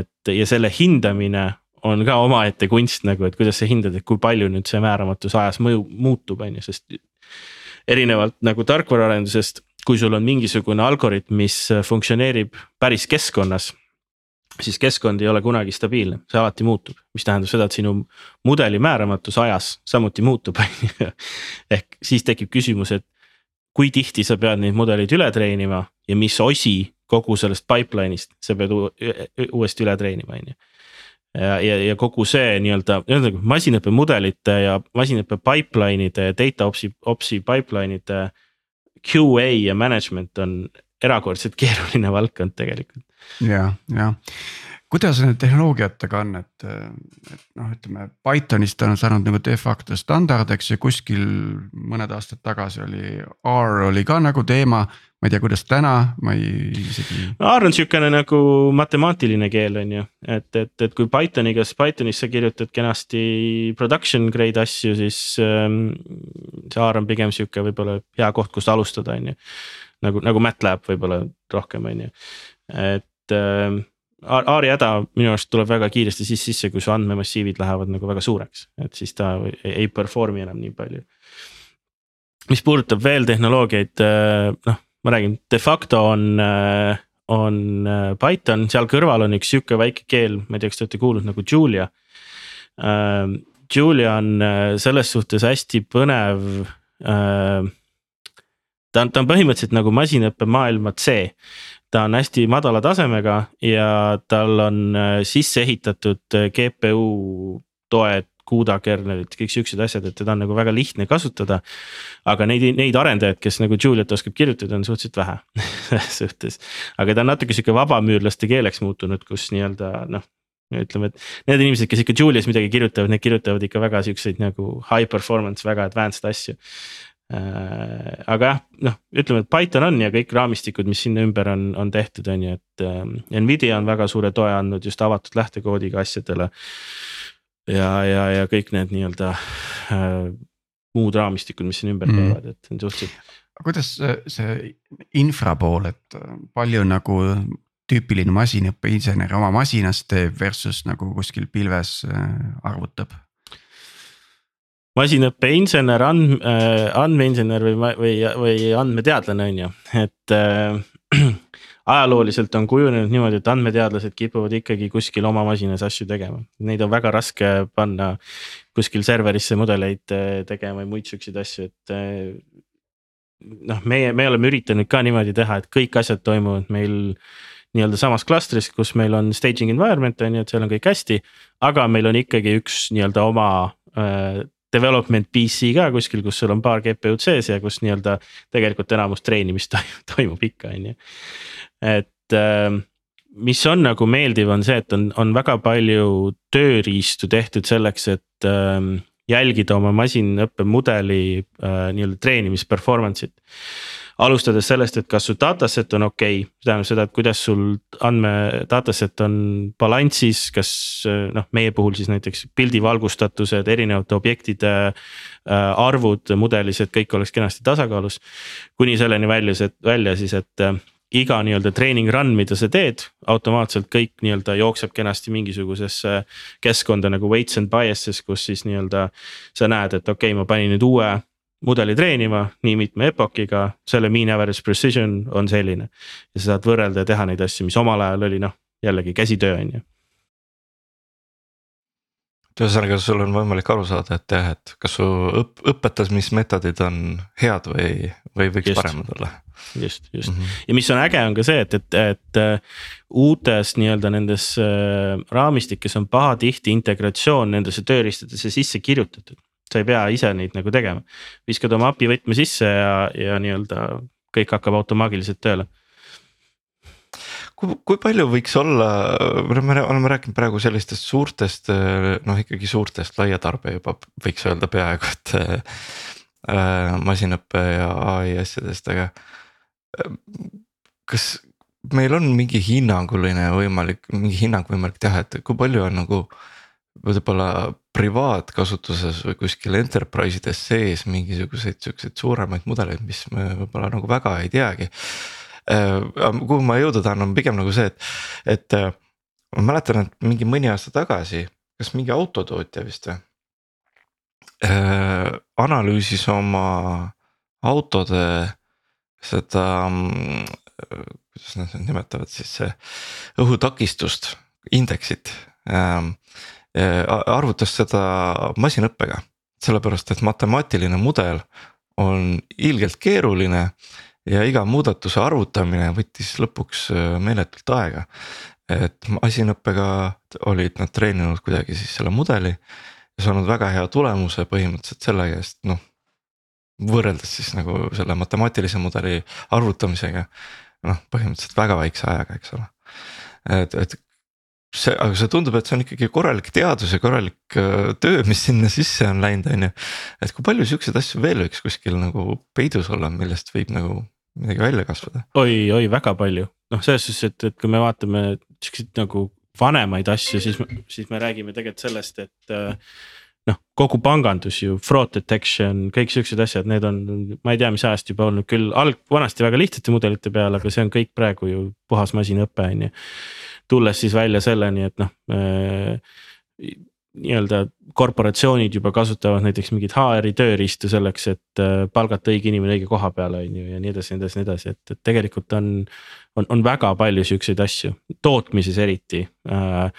et ja selle hindamine on ka omaette kunst nagu, et kuidas sa hindad, et kui palju nüüd see määramatus ajas mõju muutub, on ju, sest. erinevalt nagu tarkvaraarendusest, kui sul on mingisugune algoritm, mis funktsioneerib päris keskkonnas siis keskkond ei ole kunagi stabiilne, see alati muutub, mis tähendab seda, et sinu mudeli määramatus ajas samuti muutub, on ju. ehk siis tekib küsimus, et kui tihti sa pead neid mudeleid üle treenima ja mis osi kogu sellest pipeline'ist sa pead uuesti üle treenima, on ju. Ja, ja, ja kogu see nii-öelda, ühesõnaga masinõppemudelite ja masinõppe pipeline'ide ja data ops'i, ops'i pipeline'ide. QA ja management on erakordselt keeruline valdkond tegelikult ja, ja kuidas nende tehnoloogiatega on, et, et noh, ütleme Pythonist on saanud nagu de facto standard, eks ju, kuskil mõned aastad tagasi oli R oli ka nagu teema. ma ei tea, kuidas täna, ma ei isegi. R on sihukene nagu matemaatiline keel on ju, et, et, et kui Pythoniga, Pythonis sa kirjutad kenasti production grade asju, siis ähm, see R on pigem sihuke võib-olla hea koht, kust alustada, on ju. nagu, nagu MATLAB võib-olla rohkem, on ju, et äh, Aari häda minu arust tuleb väga kiiresti siis sisse, kui su andmemassiivid lähevad nagu väga suureks, et siis ta ei, perform'i enam nii palju. mis puudutab veel tehnoloogiaid, äh, noh, ma räägin, de facto on, äh, on äh, Python, seal kõrval on üks sihuke väike keel, ma ei tea, kas te olete kuulnud nagu Julia. Julia on selles suhtes hästi põnev. ta on, ta on põhimõtteliselt nagu masinaõppe maailma C ta on hästi madala tasemega ja tal on äh, sisse ehitatud äh, GPU toed, CUDA kernelid, kõik siuksed asjad, et teda on nagu väga lihtne kasutada. aga neid, neid arendajaid, kes nagu Juliet oskab kirjutada, on suhteliselt vähe suhtes. aga ta on natuke sihuke vabamüürlaste keeleks muutunud, kus nii-öelda noh ütleme, et need inimesed, kes ikka Julias midagi kirjutavad, need kirjutavad ikka väga siukseid nagu high performance, väga advanced asju. Äh, aga jah, noh, ütleme, et Python on ja kõik raamistikud, mis sinna ümber on, on tehtud, on ju, et äh, Nvidia on väga suure toe andnud just avatud lähtekoodiga asjadele. ja, ja, ja kõik need nii-öelda äh, muud raamistikud, mis siin ümber mm. käivad, et see on suhteliselt. kuidas see infra pool, et äh, palju nagu tüüpiline masinõppeinsener oma masinas teeb versus nagu kuskil pilves arvutab? Masinõppeinsener, and-, äh, andmeinsener või, või, või andmeteadlane on ju, et äh, ajalooliselt on kujunenud niimoodi, et andmeteadlased kipuvad ikkagi kuskil oma masinas asju tegema, neid on väga raske panna kuskil serverisse mudeleid äh, tegema ja muid siukseid asju, et äh, noh, meie, me oleme üritanud ka niimoodi teha, et kõik asjad toimuvad meil nii-öelda samas klastris, kus meil on staging environment on ju, et seal on kõik hästi. aga meil on ikkagi üks nii-öelda oma äh, development PC ka kuskil, kus sul on paar GPU-d sees ja kus nii-öelda tegelikult enamus treenimist toimub ikka, on ju. et äh, mis on nagu meeldiv, on see, et on, on väga palju tööriistu tehtud selleks, et äh, jälgida oma masinõppemudeli äh, nii-öelda treenimis performance'it alustades sellest, et kas su dataset on okei okay,, see tähendab seda, et kuidas sul andme dataset on balansis, kas noh, meie puhul siis näiteks pildi valgustatused, erinevate objektide äh, arvud mudelis, et kõik oleks kenasti tasakaalus. kuni selleni välja, välja siis, et äh, iga nii-öelda training run, mida sa teed, automaatselt kõik nii-öelda jookseb kenasti mingisugusesse keskkonda nagu weights and bias'es, kus siis nii-öelda. sa näed, et okei okay,, ma panin nüüd uue mudeli treenima nii mitme epoch'iga, selle mean average precision on selline. ja sa saad võrrelda ja teha neid asju, mis omal ajal oli noh, jällegi käsitöö on ju. ühesõnaga, sul on võimalik aru saada, et jah, et kas su õp-, õpetamismeetodid on head või, või võiks just, paremad olla. just, just mm -hmm. ja mis on äge, on ka see, et, et, et uh, uutes nii-öelda nendes uh, raamistikes on pahatihti integratsioon nendesse tööriistadesse sisse kirjutatud sa ei pea ise neid nagu tegema. viskad oma API võtme sisse ja, ja nii-öelda kõik hakkab automaagiliselt tööle kui, kui palju võiks olla, me oleme rääkinud praegu sellistest suurtest noh, ikkagi suurtest laiatarbe juba võiks öelda peaaegu, et äh, masinõppe ja ai asjadest, aga kas meil on mingi hinnanguline võimalik, mingi hinnang võimalik teha, et kui palju on nagu võib-olla privaatkasutuses või kuskil enterprise ides sees mingisuguseid siukseid suuremaid mudeleid, mis me võib-olla nagu väga ei teagi. Äh, kuhu ma jõuda tahan, on pigem nagu see, et, et äh, ma mäletan, et mingi mõni aasta tagasi, kas mingi autotootja vist või äh,. analüüsis oma autode seda, kuidas nad nimetavad siis õhutakistust, indeksit ähm, Äh, arvutas seda masinõppega, sellepärast et matemaatiline mudel on ilgelt keeruline ja iga muudatuse arvutamine võttis lõpuks äh, meeletult aega. et masinõppega olid nad treeninud kuidagi siis selle mudeli ja saanud väga hea tulemuse põhimõtteliselt selle käest noh. võrreldes siis nagu selle matemaatilise mudeli arvutamisega noh, põhimõtteliselt väga väikse ajaga, eks ole. et, et see, aga see tundub, et see on ikkagi korralik teadus ja korralik äh, töö, mis sinna sisse on läinud, on ju. et kui palju siukseid asju veel võiks kuskil nagu peidus olla, millest võib nagu midagi välja kasvada? oi, oi väga palju, noh, selles suhtes, et, et kui me vaatame siukseid nagu vanemaid asju, siis, siis me räägime tegelikult sellest, et äh, noh, kogu pangandus ju, fraud detection, kõik siuksed asjad, need on, ma ei tea, mis ajast juba olnud küll alg, vanasti väga lihtsate mudelite peal, aga see on kõik praegu ju puhas masinõpe on ju. Tulles siis välja selleni, et noh äh, nii-öelda korporatsioonid juba kasutavad näiteks mingit HR-i tööriistu selleks, et äh, palgata õige inimene õige koha peale, on ju, ja nii edasi, nii edasi, nii edasi, et, et tegelikult on. on, on väga palju siukseid asju, tootmises eriti äh,.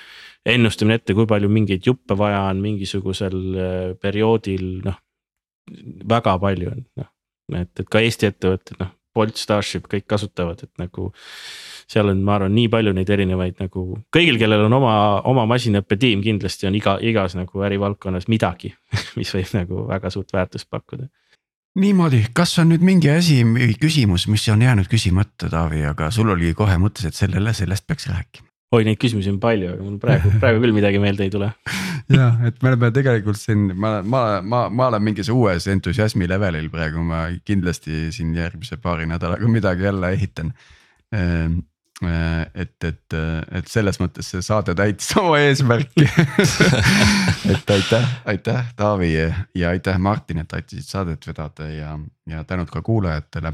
ennustamine ette, kui palju mingeid juppe vaja on mingisugusel äh, perioodil, noh. väga palju on, noh, et, et ka Eesti ettevõtted, noh, Bolt, Starship kõik kasutavad, et nagu seal on, ma arvan, nii palju neid erinevaid nagu kõigil, kellel on oma, oma masinõppetiim, kindlasti on iga, igas nagu ärivaldkonnas midagi, mis võib nagu väga suurt väärtust pakkuda. niimoodi, kas on nüüd mingi asi või küsimus, mis on jäänud küsimata, Taavi, aga sul oli kohe mõttes, et sellele, sellest peaks rääkima oi, neid küsimusi on palju, aga mul praegu, praegu küll midagi meelde ei tule. ja, et me oleme tegelikult siin, ma, ma, ma, ma olen mingis uues entusiasmi levelil praegu, ma kindlasti siin järgmise paari nädalaga midagi jälle ehitan. Ehm, Äh, et, et, et selles mõttes see saade täitis oma eesmärki et aitäh, aitäh, Taavi ja aitäh, Martin, et aitasid saadet vedada ja, ja tänud ka kuulajatele.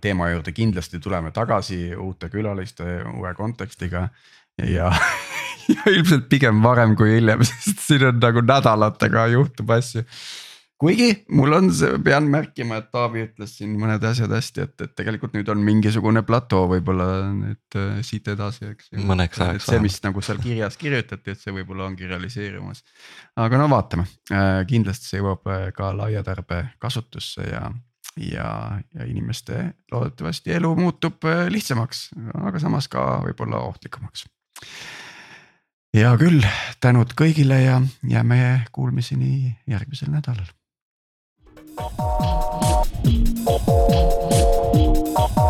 Teema juurde kindlasti tuleme tagasi uute külaliste, uue kontekstiga ja, ja ilmselt pigem varem kui hiljem, sest siin on nagu nädalatega juhtub asju kuigi mul on pean märkima, et Taavi ütles siin mõned asjad hästi, et, et tegelikult nüüd on mingisugune platoo võib-olla nüüd äh, siit edasi, eks. mõneks ajaks. see, mis nagu seal kirjas kirjutati, et see võib-olla ongi realiseerumas. aga no vaatame äh,, kindlasti see jõuab äh, ka laia tarbe kasutusse ja, ja, ja inimeste loodetavasti elu muutub äh, lihtsamaks, aga samas ka võib-olla ohtlikumaks. hea küll, tänud kõigile ja jääme kuulmiseni järgmisel nädalal. Thank you.